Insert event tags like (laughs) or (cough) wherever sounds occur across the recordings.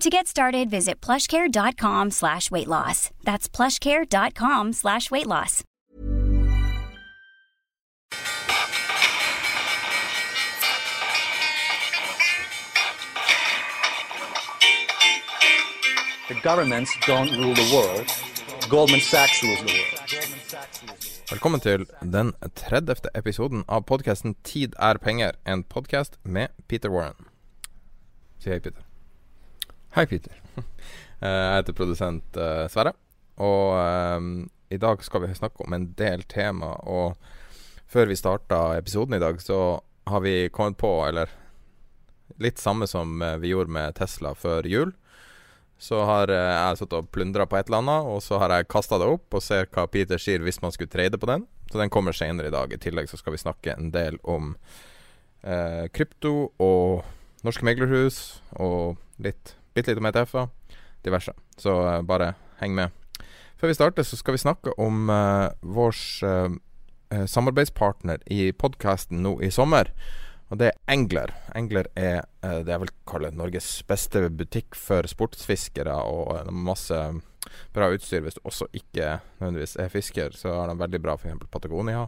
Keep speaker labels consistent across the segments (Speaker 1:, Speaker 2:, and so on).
Speaker 1: To get started, visit plushcare.com slash weight loss. That's plushcare.com slash weight loss.
Speaker 2: The governments don't rule the world. Goldman Sachs rules the world.
Speaker 3: Velkommen til den 30. episoden av podkasten 'Tid er penger', en podkast med Peter Warren. Si hei, Peter.
Speaker 4: Hei, Peter. (laughs)
Speaker 3: Eh, Jeg heter produsent eh, Sverre, og um, i dag skal vi snakke om en del tema. Og før vi starta episoden i dag, så har vi kommet på, eller litt samme som vi gjorde med Tesla før jul. Så har jeg sittet og plundra på et eller annet, og så har jeg kasta det opp og ser hva Peter sier hvis man skulle trade på den. Så den kommer senere i dag. I tillegg så skal vi snakke en del om eh, krypto og norske meglerhus, og litt, bitte litt om ETF-er. Diverse. Så eh, bare heng med. Før vi starter, så skal vi snakke om uh, vår eh, eh, samarbeidspartner i podkasten nå i sommer. Og det er Engler. Engler er uh, det jeg vil kalle Norges beste butikk for sportsfiskere, og eh, masse bra utstyr hvis du også ikke nødvendigvis er fisker. Så har de veldig bra f.eks. Patagonia,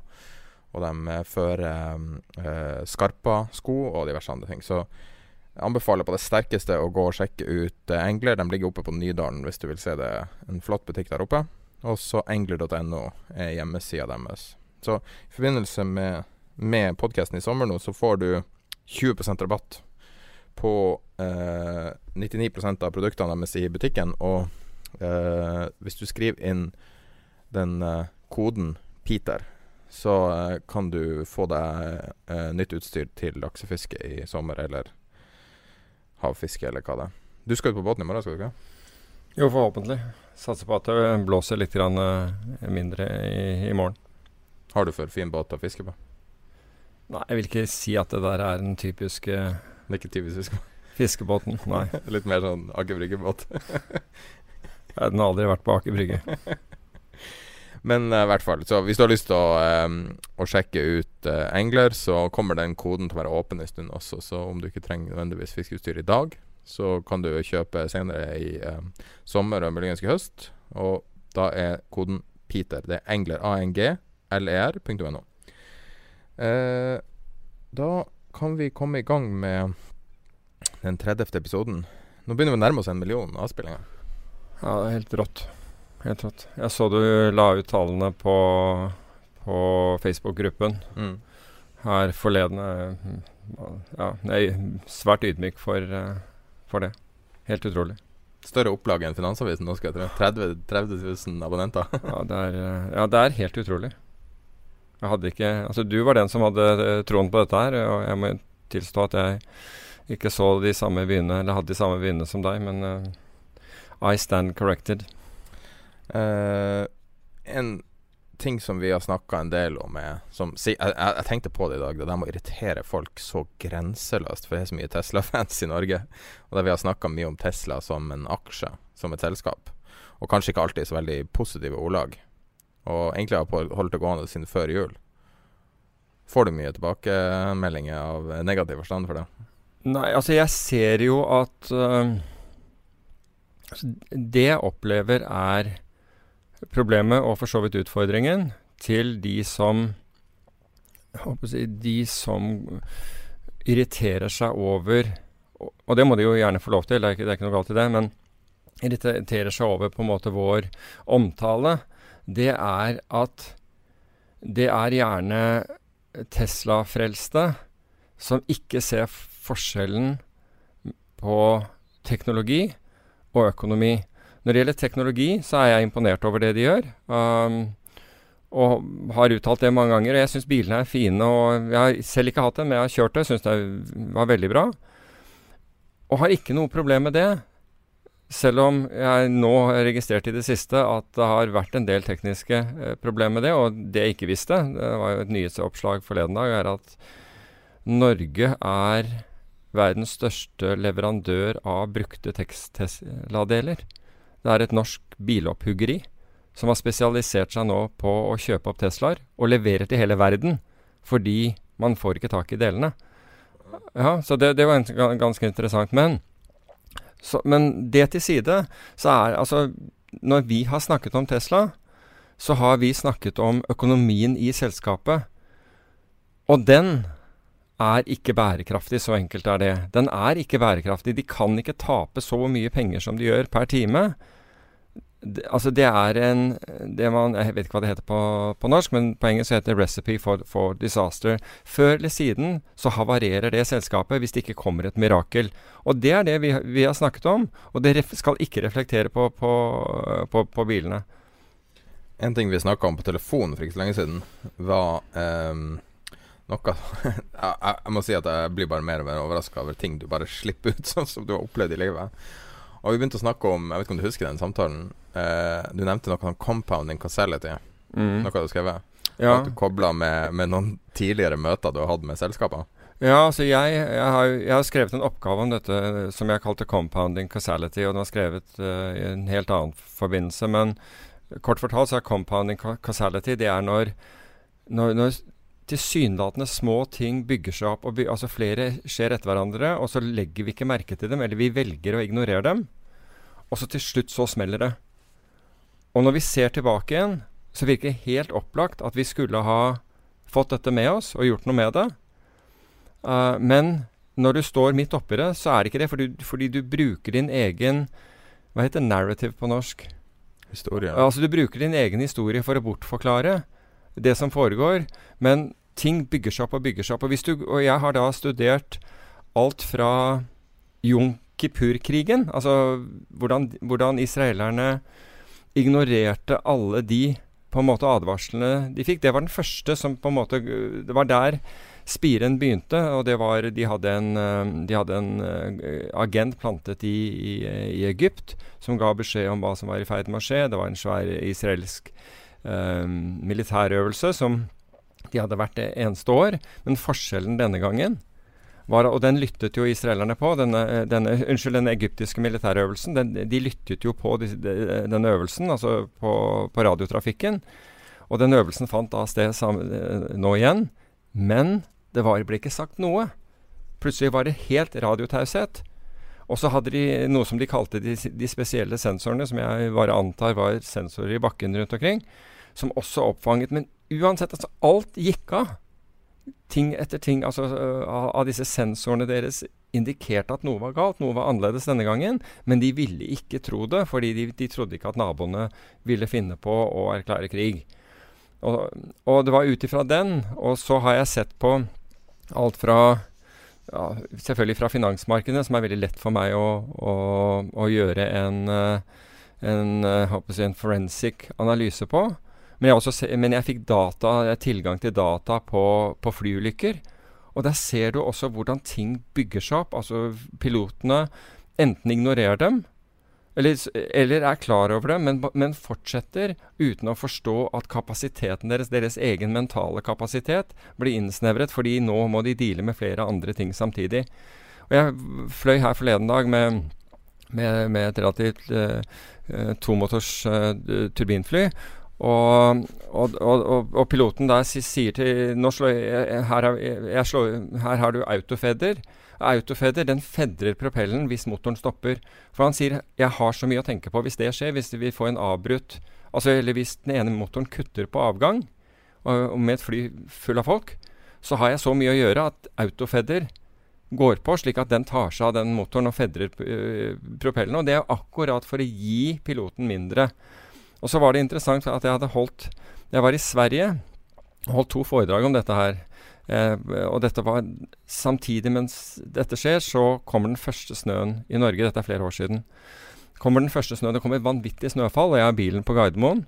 Speaker 3: og de eh, fører eh, Skarpa-sko og diverse andre ting. Så anbefaler på det sterkeste å gå og sjekke ut eh, Engler. De ligger oppe på Nydalen hvis du vil se det. En flott butikk der oppe. Og så engler.no er hjemmesida deres. Så i forbindelse med med podkasten i sommer nå, så får du 20% rabatt på eh, 99% av produktene deres i butikken. Og eh, hvis du skriver inn den eh, koden PETER, så eh, kan du få deg eh, nytt utstyr til laksefiske i sommer, eller havfiske, eller hva det er. Du skal ut på båten i morgen, skal du ikke?
Speaker 4: Jo, forhåpentlig. Satser på at det blåser litt grann, eh, mindre i, i morgen.
Speaker 3: Har du for fin båt å fiske på?
Speaker 4: Nei, jeg vil ikke si at det der er den typiske
Speaker 3: Det er ikke typisk
Speaker 4: fiskebåten. Nei. (laughs)
Speaker 3: Litt mer sånn Aker Brygge-båt.
Speaker 4: Den har aldri vært på Aker Brygge. (laughs)
Speaker 3: Men eh, i hvert fall, så hvis du har lyst til å, eh, å sjekke ut eh, Engler, så kommer den koden til å være åpen en stund også. Så om du ikke trenger nødvendigvis fiskeutstyr i dag, så kan du kjøpe senere i eh, sommer og muligens i høst. Og da er koden PETER. Det er Engler. A-N-G-L-E-R.no. Eh, da kan vi komme i gang med den 30. episoden. Nå begynner vi å nærme oss en million avspillinger.
Speaker 4: Ja, det er helt rått. Helt rått. Jeg så du la ut tallene på, på Facebook-gruppen
Speaker 3: Mm.
Speaker 4: her forleden. eh, Ja, jeg er svært ydmyk for, eh, for det. Helt utrolig.
Speaker 3: Større opplag enn Finansavisen nå, skal jeg tro. 30, 30 000 abonnenter. (laughs)
Speaker 4: Ja, det er, eh, ja, det er helt utrolig. Jeg hadde ikke Altså, du var den som hadde troen på dette her, og jeg må tilstå at jeg ikke så de samme vyene, eller hadde de samme vyene som deg, men uh, I stand corrected.
Speaker 3: Eh, en ting som vi har snakka en del om, er som, jeg, jeg, jeg tenkte på det i dag. Det der med å irritere folk så grenseløst, for det er så mye Tesla-fans i Norge. Og der vi har snakka mye om Tesla som en aksje, som et selskap. Og kanskje ikke alltid så veldig positive ordlag. Og egentlig har på- holdt det gående siden før jul. Får du mye tilbakemeldinger av negativ forstand for det?
Speaker 4: Nei, altså, jeg ser jo at altså, Det jeg opplever er problemet, og for så vidt utfordringen, til de som si, De som irriterer seg over Og det må de jo gjerne få lov til, det er ikke, det er ikke noe galt i det, men irriterer seg over på en måte vår omtale. det er at det er gjerne Tesla-frelste som ikke ser forskjellen på teknologi og økonomi. Når det gjelder teknologi, så er jeg imponert over det de gjør. Um, og har uttalt det mange ganger. Og jeg syns bilene er fine. og Jeg har selv ikke hatt dem, men jeg har kjørt det. Syns det var veldig bra. Og har ikke noe problem med det. Selv om jeg nå har registrert i det siste at det har vært en del tekniske eh, problemer med det, og det jeg ikke visste, det var jo et nyhetsoppslag forleden dag, er at Norge er verdens største leverandør av brukte Tesla-deler. Det er et norsk bilopphuggeri som har spesialisert seg nå på å kjøpe opp Teslaer og leverer til hele verden fordi man får ikke tak i delene. Ja, Så det, det var en, ganske interessant. Men, så, men det til side, så er altså Når vi har snakket om Tesla, så har vi snakket om økonomien i selskapet. Og den er ikke bærekraftig. Så enkelt er det. Den er ikke bærekraftig. De kan ikke tape så mye penger som de gjør per time det, altså det er en det man, Jeg vet ikke hva det heter på, på norsk, men på engelsk heter det 'recipe for, for, disaster'. Før eller siden så havarerer det selskapet hvis det ikke kommer et mirakel. Og det er det vi, vi har snakket om, og det skal ikke reflektere på, på, på bilene.
Speaker 3: En ting vi snakka om på telefonen for ikke så lenge siden, var um, noe (laughs) jeg, jeg, må si at jeg blir bare mer og mer overraska over ting du bare slipper ut, (laughs) sånn som du har opplevd i livet. Og vi begynte å snakke om Jeg vet ikke om du husker den samtalen? Eh, du nevnte noe om compounding causality. Mm. Noe du har skrevet? Ja. At du kobla med, med, noen tidligere møter du har hatt med selskaper?
Speaker 4: Ja, altså jeg, jeg, har, jeg, har, skrevet en oppgave om dette som jeg kalte compounding causality, og den var skrevet uh, i en helt annen forbindelse. Men kort fortalt så er compounding causality det er når, når, når tilsynelatende små ting bygger seg opp, og altså flere skjer etter hverandre, og så legger vi ikke merke til dem, eller vi velger å ignorere dem. Og så til slutt så smeller det. Og når vi ser tilbake igjen, så virker det helt opplagt at vi skulle ha fått dette med oss og gjort noe med det. Uh, men når du står midt oppi det, så er det ikke det, fordi, fordi du bruker din egen Hva heter narrative på norsk?
Speaker 3: Historie.
Speaker 4: Altså Du bruker din egen historie for å bortforklare det som foregår. Men ting bygger seg opp og bygger seg opp. Og, du, og jeg har da studert alt fra Jom Kippur-krigen, altså hvordan, hvordan, israelerne ignorerte alle de på en måte advarslene de fikk. Det var den første som på en måte Det var der spiren begynte. Og det var De hadde en, de hadde en uh, agent plantet i, i, i, Egypt som ga beskjed om hva som var i ferd med å skje. Det var en svær israelsk uh, militærøvelse som de hadde vært det eneste år. Men forskjellen denne gangen var, og den lyttet jo israelerne på, denne, denne, (laughs) unnskyld, den egyptiske militærøvelsen. Den, de lyttet jo på de, de, denne øvelsen, altså på, på, radiotrafikken. Og den øvelsen fant da sted nå igjen. Men det var, ble ikke sagt noe. Plutselig var det helt radiotaushet. Og så hadde de noe som de kalte de, de, spesielle sensorene, som jeg bare antar var sensorer i bakken rundt omkring, som også oppfanget. Men uansett, altså alt gikk av. Ting etter ting altså, av, av disse sensorene deres indikerte at noe var galt, noe var annerledes denne gangen. Men de ville ikke tro det, fordi de, de trodde ikke at naboene ville finne på å erklære krig. Og, og det var ut ifra den. Og så har jeg sett på alt fra ja, Selvfølgelig fra finansmarkedene, som er veldig lett for meg å, å, å gjøre en, en, en forensic analyse på. Men jeg, også, men jeg fikk data, tilgang til data på, på flyulykker. Og der ser du også hvordan ting bygger seg opp. Altså pilotene enten ignorerer dem, eller, eller er klar over det, men, men, fortsetter uten å forstå at kapasiteten deres, deres egen mentale kapasitet, blir innsnevret, fordi nå må de deale med flere andre ting samtidig. Og Jeg fløy her forleden dag med, med, med et relativt uh, tomotors uh, turbinfly. Og, og, og, og, piloten der sier til Nå slår jeg, her, jeg slår, her har du autofeder. Autofeder den fedrer propellen hvis motoren stopper. For han sier jeg har så mye å tenke på hvis det skjer. Hvis vi får en avbrutt altså, Eller hvis den ene motoren kutter på avgang og, med et fly full av folk, så har jeg så mye å gjøre at autofeder går på, slik at den tar seg av den motoren og fedrer uh, propellen. Og det er akkurat for å gi piloten mindre Og så var det interessant at jeg hadde holdt Jeg var i Sverige og holdt to foredrag om dette her. Eh, og dette var samtidig mens dette skjer, så kommer den første snøen i Norge. Dette er flere år siden. Kommer den første snøen, Det kommer vanvittig snøfall, og jeg har bilen på Gardermoen.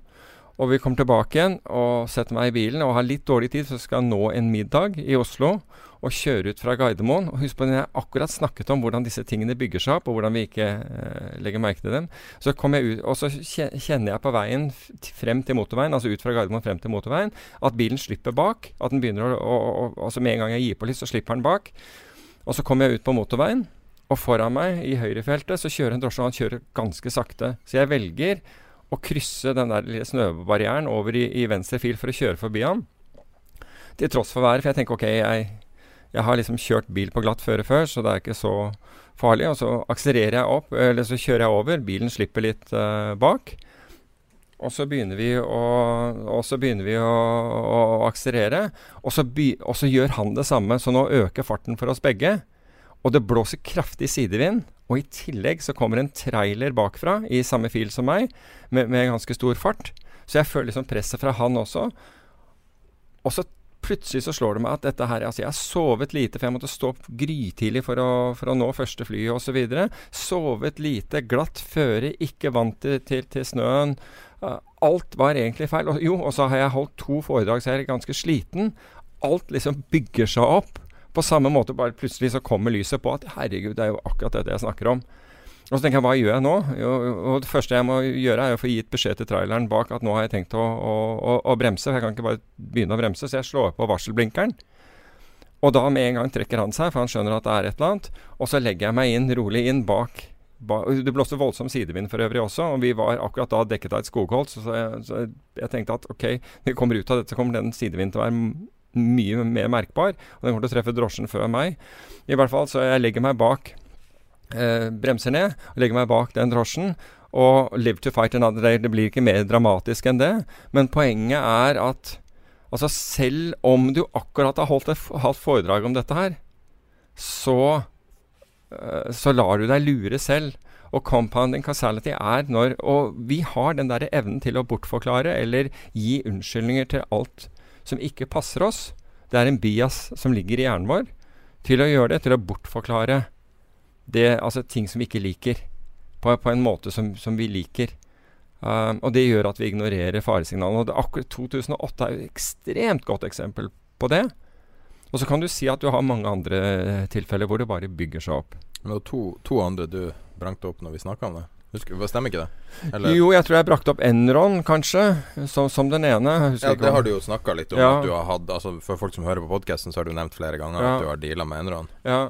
Speaker 4: Og vi kommer tilbake igjen og setter meg i bilen og har litt dårlig tid, så skal jeg nå en middag i Oslo og kjøre ut fra Gardermoen. Og husk på når jeg akkurat snakket om hvordan disse tingene bygger seg opp, og hvordan vi ikke eh, legger merke til dem. Så kom jeg ut, og så kjenner jeg på veien frem til motorveien, altså ut fra Gardermoen frem til motorveien, at bilen slipper bak. At den begynner å, å, å Altså med en gang jeg gir på litt, så slipper den bak. Og så kommer jeg ut på motorveien. Og foran meg i høyrefeltet så kjører en drosje, og han kjører ganske sakte. Så jeg velger å krysse den der lille snøbarrieren over i, i, venstre fil for å kjøre forbi ham. Til tross for været, for jeg tenker ok, jeg, jeg har liksom kjørt bil på glatt føre før, så det er ikke så farlig. Og så akselererer jeg opp, eller så kjører jeg over. Bilen slipper litt uh, bak. Og så begynner vi å, begynner vi å, å akselerere. Og så, by, og så gjør han det samme, så nå øker farten for oss begge. Og det blåser kraftig sidevind. Og i tillegg så kommer en trailer bakfra i samme fil som meg, med, med ganske stor fart. Så jeg føler liksom presset fra han også. Og så plutselig så slår det meg at dette her Altså, jeg har sovet lite, for jeg måtte stå opp grytidlig for å, for å nå første flyet osv. Sovet lite, glatt føre, ikke vant til, til, snøen. Uh, alt var egentlig feil. Og, jo, og så har jeg holdt to foredrag, så jeg er ganske sliten. Alt liksom bygger seg opp. På samme måte bare plutselig så kommer lyset på at herregud, det er jo akkurat dette jeg snakker om. Og så tenker jeg, hva gjør jeg nå? Og Det første jeg må gjøre, er å få gitt beskjed til traileren bak at nå har jeg tenkt å, å, å, å bremse. For jeg kan ikke bare begynne å bremse, så jeg slår på varselblinkeren. Og da med en gang trekker han seg, for han skjønner at det er et eller annet. Og så legger jeg meg inn, rolig inn bak. bak det blåste voldsom sidevind for øvrig også, og vi var akkurat da dekket av et skogholt. Så, jeg, så jeg tenkte at ok, når vi kommer ut av dette, så kommer den sidevinden til å være mye mer merkbar. Og den kommer til å treffe drosjen før meg. I hvert fall, så jeg legger meg bak, eh, bremser ned, og legger meg bak den drosjen. Og 'live to fight another day', det blir ikke mer dramatisk enn det. Men poenget er at altså selv om du akkurat har holdt et foredrag om dette her, så, eh, så lar du deg lure selv. Og compounding causality er når Og vi har den der evnen til å bortforklare eller gi unnskyldninger til alt som ikke passer oss. Det er en bias som ligger i hjernen vår til å gjøre det, til å bortforklare det, altså ting som vi ikke liker, på, på en måte som, som vi liker. Um, og det gjør at vi ignorerer faresignalene. Og det, akkurat 2008 er et ekstremt godt eksempel på det. Og så kan du si at du har mange andre tilfeller hvor det bare bygger seg opp.
Speaker 3: Men det var to, to andre du brangte opp når vi snakka om det? Husker, stemmer ikke det?
Speaker 4: Eller? Jo, jeg tror jeg brakte opp Enron, kanskje, som, som den ene.
Speaker 3: ja, Det har du jo snakka litt om. Ja. At du har hatt altså For folk som hører på podkasten, så har du nevnt flere ganger ja. at du har deala med Enron.
Speaker 4: Ja,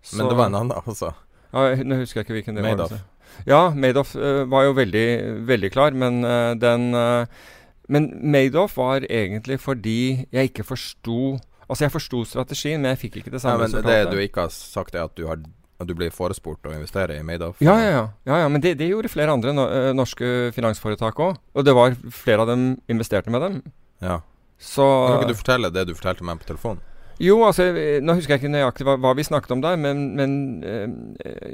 Speaker 3: så, Men det var en annen, altså?
Speaker 4: Ja, nå husker jeg ikke hvilken det
Speaker 3: Madoff.
Speaker 4: var. Altså. Ja, Madoff uh, var jo veldig, veldig klar, men uh, den uh, Men Madoff var egentlig fordi jeg ikke forsto Altså, jeg forsto strategien, men jeg fikk ikke det samme
Speaker 3: ja, men Det du ikke har sagt, er at du har du blir forespurt å investere i Madoff?
Speaker 4: Ja, ja, ja. ja, ja men det, det, gjorde flere andre no eh, norske finansforetak òg. Og det var flere av dem investerte med dem.
Speaker 3: Ja.
Speaker 4: Så
Speaker 3: Kan ikke du fortelle det du fortalte meg på telefonen?
Speaker 4: Jo, altså, nå husker jeg ikke nøyaktig hva, hva vi snakket om der, men, men uh,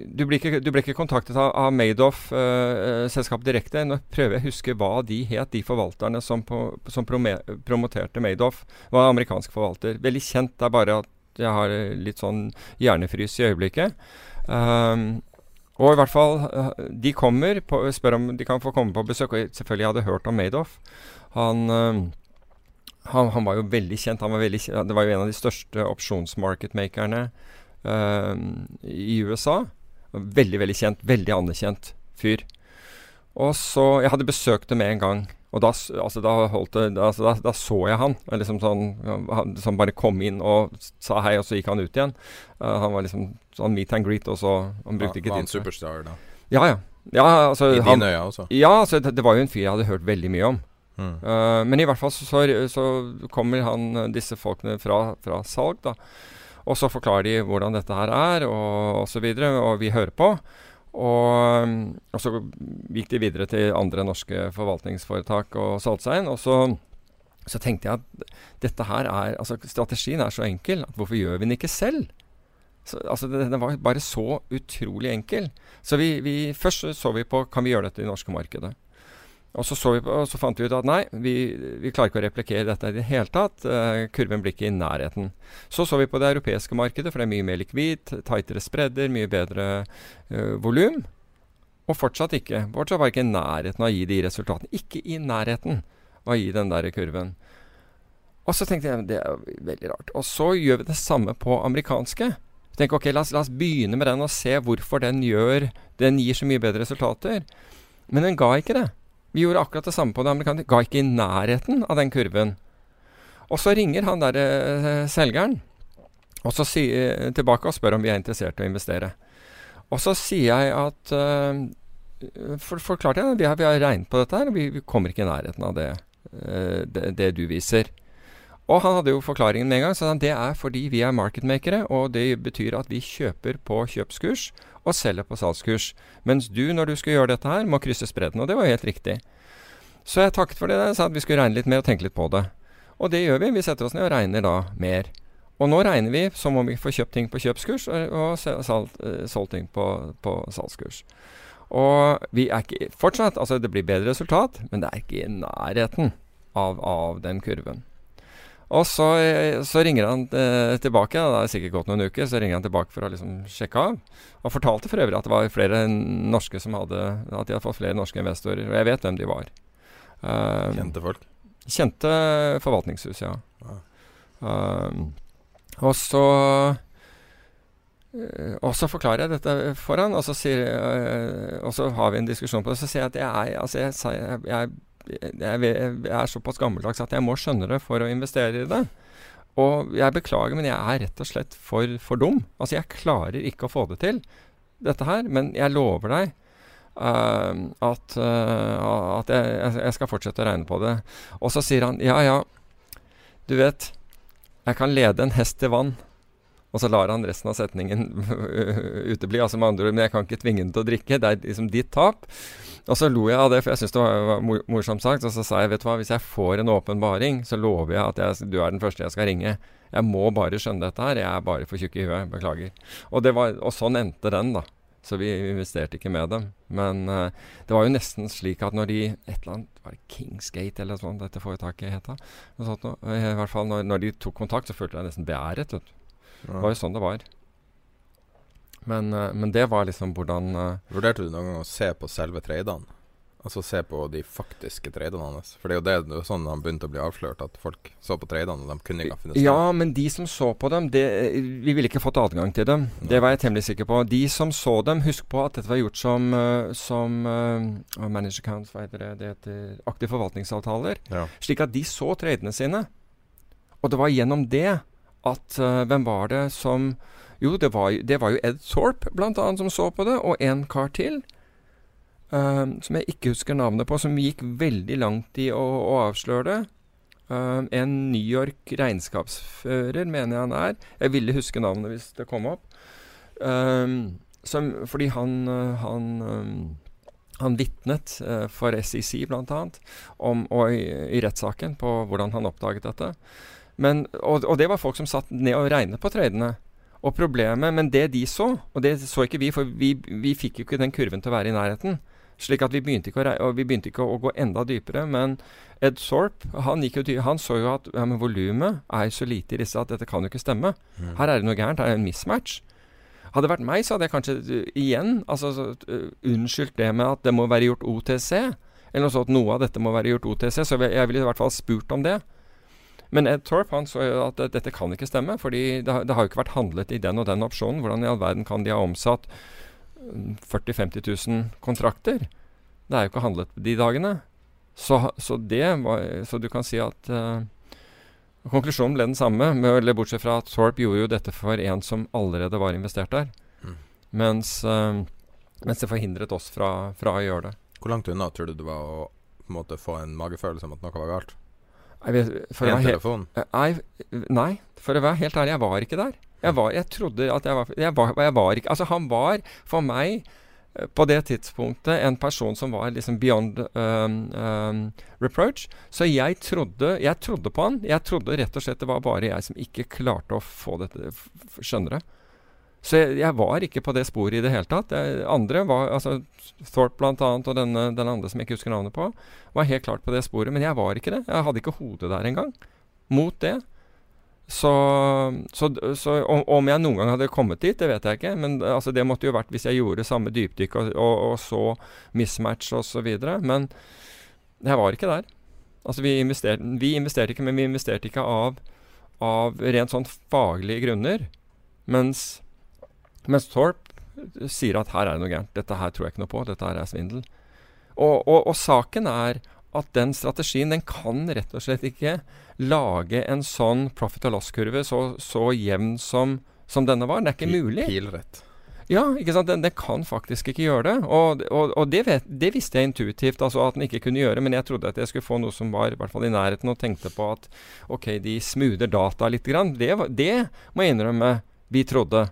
Speaker 4: du, ble ikke, du, ble ikke, kontaktet av, av Madoff-selskapet uh, direkte. Nå prøver jeg å huske hva de het, de forvalterne som, på, som promoterte Madoff. Var amerikansk forvalter. Veldig kjent. Det er bare at jeg har litt sånn hjernefrys i øyeblikket. Um, og i hvert fall, uh, de kommer, på, spør om de kan få komme på besøk. Og selvfølgelig hadde jeg hørt om Madoff. Han, um, han, han, var jo veldig kjent. Var veldig, det var jo en av de største opsjonsmarketmakerne um, i USA. Veldig, veldig kjent. Veldig anerkjent fyr. Og så Jeg hadde besøkt det med en gang. Og da, altså, da, det, altså, da, da, så jeg han. Liksom sånn, han som bare kom inn og sa hei, og så gikk han ut igjen. Uh, han var liksom sånn meet and greet, og så Han brukte ja, ikke
Speaker 3: Var han superstar, da?
Speaker 4: Ja, ja. ja altså,
Speaker 3: I dine øyne også?
Speaker 4: Ja, altså, det, det, var jo en fyr jeg hadde hørt veldig mye om. Mm. Uh, men i hvert fall så, så, så, kommer han, disse folkene fra, fra salg, da. Og så forklarer de hvordan dette her er, og osv., og, så og vi hører på. Og, og, så gikk de videre til andre norske forvaltningsforetak og solgte seg inn. Og så, så, tenkte jeg at dette her er Altså, strategien er så enkel at hvorfor gjør vi den ikke selv? Så, altså, Den var bare så utrolig enkel. Så vi, vi, først så vi på kan vi gjøre dette i det norske markedet. Og så, så, vi på, og så fant vi ut at nei, vi, vi klarer ikke å replikere dette i det hele tatt. Uh, kurven blir ikke i nærheten. Så så vi på det europeiske markedet, for det er mye mer likvid, tightere spredder, mye bedre uh, volum. Og fortsatt ikke. Fortsatt var ikke i nærheten av å gi de resultatene. Ikke i nærheten av å gi den der kurven. Og så tenkte jeg det er veldig rart. Og så gjør vi det samme på amerikanske. Tenker, ok, la oss, la oss, begynne med den og se hvorfor den gjør Den gir så mye bedre resultater. Men den ga ikke det. Vi gjorde akkurat det samme på det amerikanske. Ga ikke i nærheten av den kurven. Og så ringer han der eh, selgeren og så sier, eh, tilbake og spør om vi er interessert i å investere. Og så sier jeg at uh, for, Forklarte jeg vi har, vi har regnet på dette her, vi, vi, kommer ikke i nærheten av det, uh, det, det, du viser. Og han hadde jo forklaringen med en gang. Så han, det er fordi vi er marketmakere, og det betyr at vi kjøper på kjøpskurs og selger på salgskurs. Mens du, når du skal gjøre dette her, må krysse spredden. Og det var helt riktig. Så jeg takket for det. Jeg sa at vi skulle regne litt mer og tenke litt på det. Og det gjør vi. Vi setter oss ned og regner da mer. Og nå regner vi som om vi får kjøpt ting på kjøpskurs og eh, solgt ting på, på salgskurs. Og vi er ikke fortsatt Altså, det blir bedre resultat, men det er ikke i nærheten av, av den kurven. Og så, eh, så ringer han eh, tilbake, det har sikkert gått noen uker, så ringer han tilbake for å liksom sjekke av. Og fortalte for øvrig at det var flere norske som hadde At de hadde fått flere norske investorer. Og jeg vet hvem de var.
Speaker 3: Uh, kjente folk?
Speaker 4: Kjente forvaltningshus, ja. Ah. Uh, og så og så forklarer jeg dette for han, og så, sier, og så har vi en diskusjon på det. Så sier jeg at jeg, altså jeg, jeg, jeg jeg, er såpass gammeldags at jeg må skjønne det for å investere i det. Og jeg beklager, men jeg er rett og slett for, for dum. Altså, jeg klarer ikke å få det til, dette her. Men jeg lover deg uh, at, uh, at jeg, jeg, skal fortsette å regne på det. Og så sier han ja, ja, du vet, jeg kan lede en hest til vann. Og så lar han resten av setningen (laughs) utebli. Altså med andre ord, men jeg kan ikke tvinge den til å drikke. Det er liksom ditt tap. Og så lo jeg av det, for jeg syntes det var morsomt sagt. Og så sa jeg vet du hva, hvis jeg får en åpenbaring, så lover jeg at jeg, du er den første jeg skal ringe. Jeg må bare skjønne dette her. Jeg er bare for tjukk i huet. Beklager. Og, var, og, sånn endte den, da. Så vi investerte ikke med dem. Men uh, det var jo nesten slik at når de Et eller annet Var det Kingsgate eller noe sånt dette foretaket het? I hvert fall når, når, de tok kontakt, så følte jeg nesten beæret. Det var jo sånn det var. Men, uh, men, det var liksom hvordan uh,
Speaker 3: Vurderte du noen gang å se på selve tradene? Altså se på de faktiske tradene hans? For det er jo det, det er sånn han begynte å bli avslørt, at folk så på tradene, og de kunne ikke finne
Speaker 4: sted. Ja, men de som så på dem, det, vi ville ikke fått adgang til dem. Det var jeg temmelig sikker på. De som så dem, husk på at dette var gjort som, uh, som uh, manager accounts, hva heter det, det heter aktive forvaltningsavtaler. Ja. Slik at de så tradene sine. Og det var gjennom det at uh, Hvem var det som jo, det var, det var jo Ed Thorpe blant annet som så på det, og en kar til. Uh, som jeg ikke husker navnet på, som gikk veldig langt i å, å avsløre det. Uh, en New York regnskapsfører, mener jeg han er. Jeg ville huske navnet hvis det kom opp. Som, fordi han, han, han vitnet for SEC, annet, om, og i, i rettssaken på hvordan han oppdaget dette. Men, og, og, det var folk som satt ned og regnet på tradene. Og problemet, Men det de så, og det så ikke vi, for vi, vi fikk jo ikke den kurven til å være i nærheten. Slik at vi begynte ikke å, vi begynte ikke å, gå enda dypere. Men Ed Sorp han, han så jo at ja, volumet er så lite i disse at dette kan jo ikke stemme. Mm. Her er det noe gærent. Her er det en mismatch. Hadde det vært meg, så hadde jeg kanskje uh, igjen altså, uh, unnskyldt det med at det må være gjort OTC. Eller noe sånt. Noe av dette må være gjort OTC. Så jeg, jeg ville i hvert fall spurt om det. Men Ed Torp han så at dette kan ikke stemme, fordi det, det har jo ikke vært handlet i den og den opsjonen. Hvordan i all verden kan de ha omsatt 40 000-50 000 kontrakter? Det er jo ikke handlet de dagene. Så, så, var, så du kan si at uh, konklusjonen ble den samme, med, bortsett fra at Thorpe gjorde jo dette for en som allerede var investert der. Mm. Mens, uh, mens, det forhindret oss fra, fra, å gjøre det.
Speaker 3: Hvor langt unna tror du det var å på en måte, få en magefølelse om at noe var galt?
Speaker 4: Vet, for en telefon? Nei, nei, for å være helt ærlig, jeg var ikke der. Jeg, var, jeg trodde at jeg var, jeg var, jeg var ikke Altså, han var for meg eh, på det tidspunktet en person som var liksom beyond um, um, reproach. Så jeg trodde, jeg trodde på han. Jeg trodde rett og slett det var bare jeg som ikke klarte å få dette Skjønner du? Så jeg, jeg, var ikke på det sporet i det hele tatt. Jeg, andre var, altså Thorpe bl.a. og denne, den andre som jeg ikke husker navnet på, var helt klart på det sporet. Men jeg var ikke det. Jeg hadde ikke hodet der engang. Mot det. Så, så, så om, om, jeg noen gang hadde kommet dit, det vet jeg ikke. Men altså, det måtte jo vært hvis jeg gjorde samme dypdykk og, og, og så mismatch osv. Men jeg var ikke der. Altså, vi investerte, vi investerte ikke, men vi investerte ikke av, av rent sånn faglige grunner. Mens mens Thorpe sier at her er det noe gærent. Dette her tror jeg ikke noe på. Dette her er svindel. Og, og, og, saken er at den strategien den kan rett og slett ikke lage en sånn profit og loss-kurve så, så, jevn som, som, denne var. Det er ikke P mulig.
Speaker 3: Pilrett.
Speaker 4: Ja, ikke sant? Den, den, kan faktisk ikke gjøre det. Og, og det, vet, det, visste jeg intuitivt altså at den ikke kunne gjøre, men jeg trodde at jeg skulle få noe som var i hvert fall i nærheten, og tenkte på at ok, de smoother data litt. Grann. Det, det må jeg innrømme vi trodde.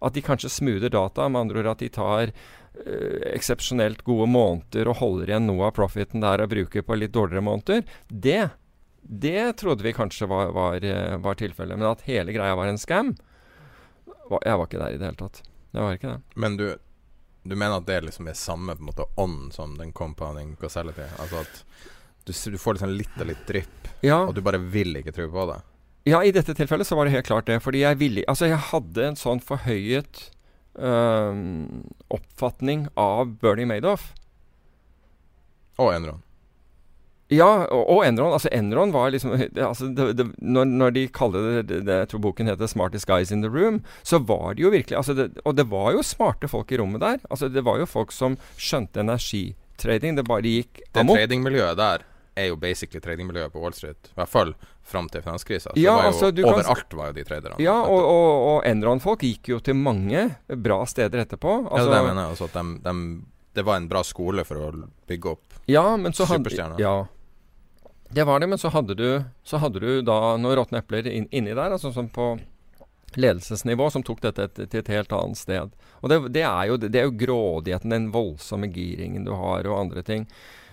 Speaker 4: At de kanskje smoother data, med andre ord at de tar uh, eksepsjonelt gode måneder og holder igjen noe av profiten der og bruker på litt dårligere måneder, det, det trodde vi kanskje var, var, uh, var tilfellet. Men at hele greia var en scam var, Jeg var ikke der i det hele tatt. Jeg var ikke det.
Speaker 3: Men du, du mener at det liksom er samme på en måte ånd som den compounding causality? Altså at du, du får liksom litt og litt drypp, ja. og du bare vil ikke tro på det?
Speaker 4: Ja, i dette tilfellet så var det helt klart det. Fordi jeg ville Altså, jeg hadde en sånn forhøyet øh, oppfatning av Bernie Madoff.
Speaker 3: Og Enron.
Speaker 4: Ja, og, og Enron. Altså, Enron var liksom (laughs) altså, det, det, når, når, de kaller det, det, Jeg tror boken heter 'Smartest Guys in the Room', så var det jo virkelig altså, Og det var jo smarte folk i rommet der. Altså, det var jo folk som skjønte energitrading. Det bare gikk
Speaker 3: amok. Det tradingmiljøet der er jo basically tradingmiljøet på Wall Street. I hvert fall fram til finanskrisa.
Speaker 4: Ja, altså,
Speaker 3: overalt var jo de traderne.
Speaker 4: Ja, og, og, og Enron-folk gikk jo til mange bra steder etterpå.
Speaker 3: Altså, ja, det mener jeg mener altså at de, de, det var en bra skole for å bygge opp
Speaker 4: ja, superstjerner. Ja, det var det, men så hadde du, så hadde du da noen råtne epler inn, inni der, altså som på ledelsesnivå, som tok dette til et helt annet sted. Og det, det, er jo, det er jo grådigheten, den voldsomme giringen du har, og andre ting.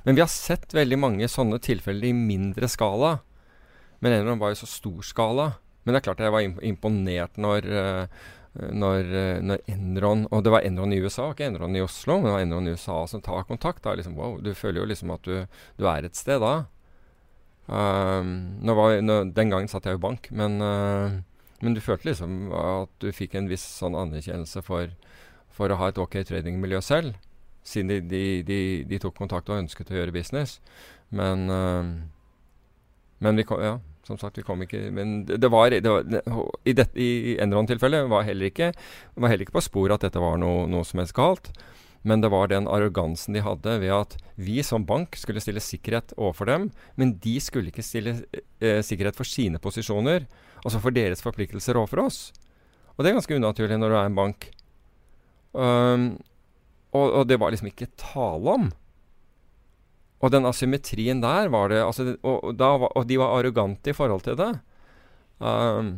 Speaker 4: Men vi har sett veldig mange sånne tilfeller i mindre skala. Men Enron var jo så stor skala. Men det er klart jeg var imponert når, uh, når, uh, når, Enron Og det var Enron i USA, ikke Enron i Oslo, men det var Enron i USA som tar kontakt. Da, liksom, wow, du føler jo liksom at du, du er et sted da. Um, var, når, den gangen satt jeg jo bank, men, uh, men, du følte liksom at du fikk en viss sånn anerkjennelse for, for å ha et ok tradingmiljø selv siden de, de, de, de, tok kontakt og ønsket å gjøre business. Men, uh, men vi kom, ja, som sagt, vi kom ikke Men det, det var, det var I, det, i Enron-tilfellet var, heller ikke, var heller ikke på sporet at dette var noe, noe som helst galt. Men det var den arrogansen de hadde ved at vi som bank skulle stille sikkerhet overfor dem, men de skulle ikke stille eh, sikkerhet for sine posisjoner, altså for deres forpliktelser overfor oss. Og det er ganske unaturlig når du er en bank. Um, og, og, det var liksom ikke tale om. Og den asymmetrien der var det altså, og, da, og, de var arrogante i forhold til det. Um,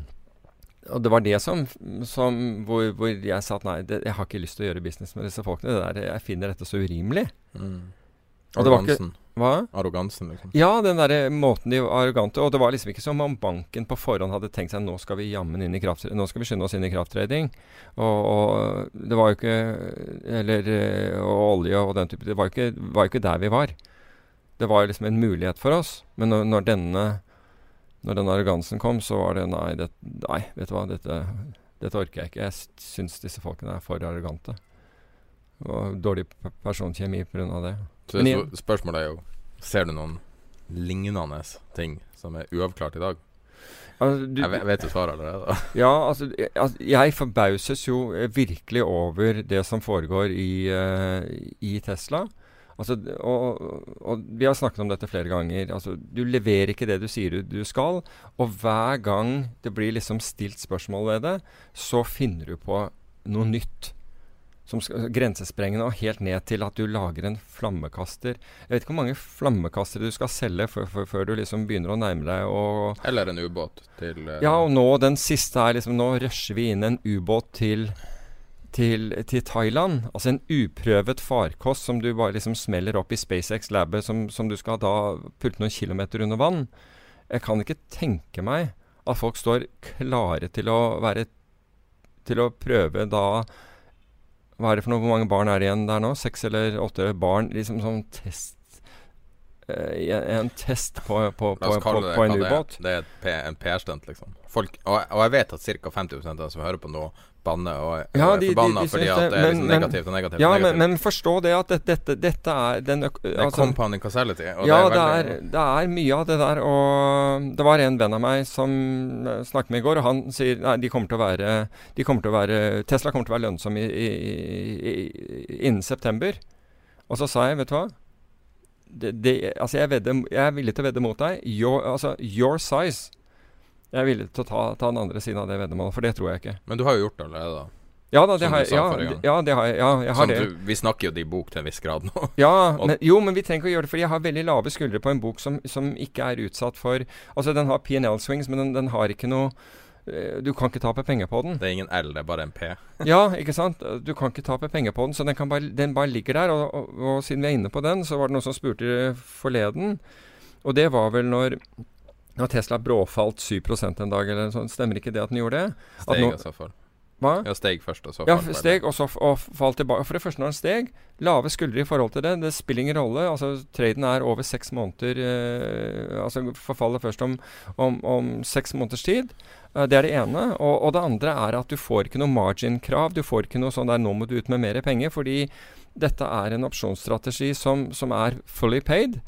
Speaker 4: og det var det som, som hvor, hvor, jeg sa at nei, det, jeg har ikke lyst til å gjøre business med disse folkene. Der, jeg finner dette så urimelig. Mm.
Speaker 3: Arrogansen. Hva? Arrogansen, liksom.
Speaker 4: Ja, den der måten de var arrogante Og det var liksom ikke som om banken på forhånd hadde tenkt seg nå skal vi jammen inn i kraft, nå skal vi skynde oss inn i krafttrading. Og, og, det var jo ikke Eller og olje og den type Det var jo ikke, var ikke der vi var. Det var liksom en mulighet for oss. Men når, når denne Når den arrogansen kom, så var det nei, det, nei vet du hva, dette, dette orker jeg ikke. Jeg syns disse folkene er for arrogante. Og dårlig personkjemi pga. det.
Speaker 3: Så det, spørsmålet er jo Ser du noen lignende ting som er uavklart i dag? Altså, du, jeg, vet, vet du svaret allerede. (laughs)
Speaker 4: ja, altså, altså, jeg forbauses jo eh, virkelig over det som foregår i, uh, i Tesla. Altså, og, og, Vi har snakket om dette flere ganger. Altså, du leverer ikke det du sier du, du, skal. Og hver gang det blir liksom stilt spørsmål ved det, så finner du på noe nytt som skal, grensesprengende og helt ned til at du lager en flammekaster. Jeg vet ikke hvor mange flammekastere du skal selge før, du liksom begynner å nærme deg og
Speaker 3: Eller en ubåt til uh,
Speaker 4: Ja, og nå den siste er liksom Nå rusher vi inn en ubåt til, til, til Thailand. Altså en uprøvet farkost som du bare liksom smeller opp i SpaceX-labet, som, som, du skal da pulte noen kilometer under vann. Jeg kan ikke tenke meg at folk står klare til å være til å prøve da Hva er det for noe? Hvor mange barn er det igjen der nå? Seks eller åtte barn? Liksom sånn test En test på, på, på, på, en ubåt.
Speaker 3: Det er, det er en PR-stunt, liksom. Folk, og, og, jeg vet at ca. 50% av de som hører på nå, banner og er ja, de, forbanna de, de, fordi at det er liksom negativt og negativt.
Speaker 4: Ja,
Speaker 3: og negativt.
Speaker 4: Men, men, forstå det at dette, dette, dette er den
Speaker 3: Det er altså, compounding causality.
Speaker 4: ja, det er, veldig, det, er, mye av det der. Og det var en venn av meg som snakket med i går, og han sier nei, de kommer til å være, de kommer til å være Tesla kommer til å være lønnsom i, i, i, innen september. Og så sa jeg, vet du hva det, det, altså jeg, vedde, jeg, er villig til å vedde mot deg. Your, altså, your size jeg er villig til å ta, ta den andre siden av det veddemålet, for det tror jeg ikke.
Speaker 3: Men du har jo gjort det allerede, da?
Speaker 4: Ja, da, det har, ja, ja, det har jeg. Ja, jeg har
Speaker 3: det. du, vi snakker jo de bok til en viss grad nå.
Speaker 4: ja, (laughs) men, jo, men vi trenger ikke å gjøre det, fordi jeg har veldig lave skuldre på en bok som, som ikke er utsatt for Altså, den har PNL-swings, men den, den, har ikke noe du kan ikke tape penger på den.
Speaker 3: Det er ingen L, det er bare en P. (laughs)
Speaker 4: ja, ikke sant. Du kan ikke tape penger på den, så den, bare, den bare ligger der. Og, og, og, siden vi er inne på den, så var det noen som spurte forleden. Og det var vel når når Tesla bråfalt 7% en dag, eller sånn, stemmer ikke det at den gjorde det?
Speaker 3: Steg og i så fall.
Speaker 4: Hva?
Speaker 3: Ja, steg først, og så
Speaker 4: ja, steg, og så og falt tilbake. For det første når den steg, lave skuldre i forhold til det. Det spiller ingen rolle. Altså, Traden er over seks måneder eh, Altså forfaller først om, om, om seks måneders tid. Eh, det er det ene. Og, og, det andre er at du får ikke noe margin-krav. Du får ikke noe sånn der 'nå må du ut med mer penger', fordi dette er en opsjonsstrategi som, som er fully paid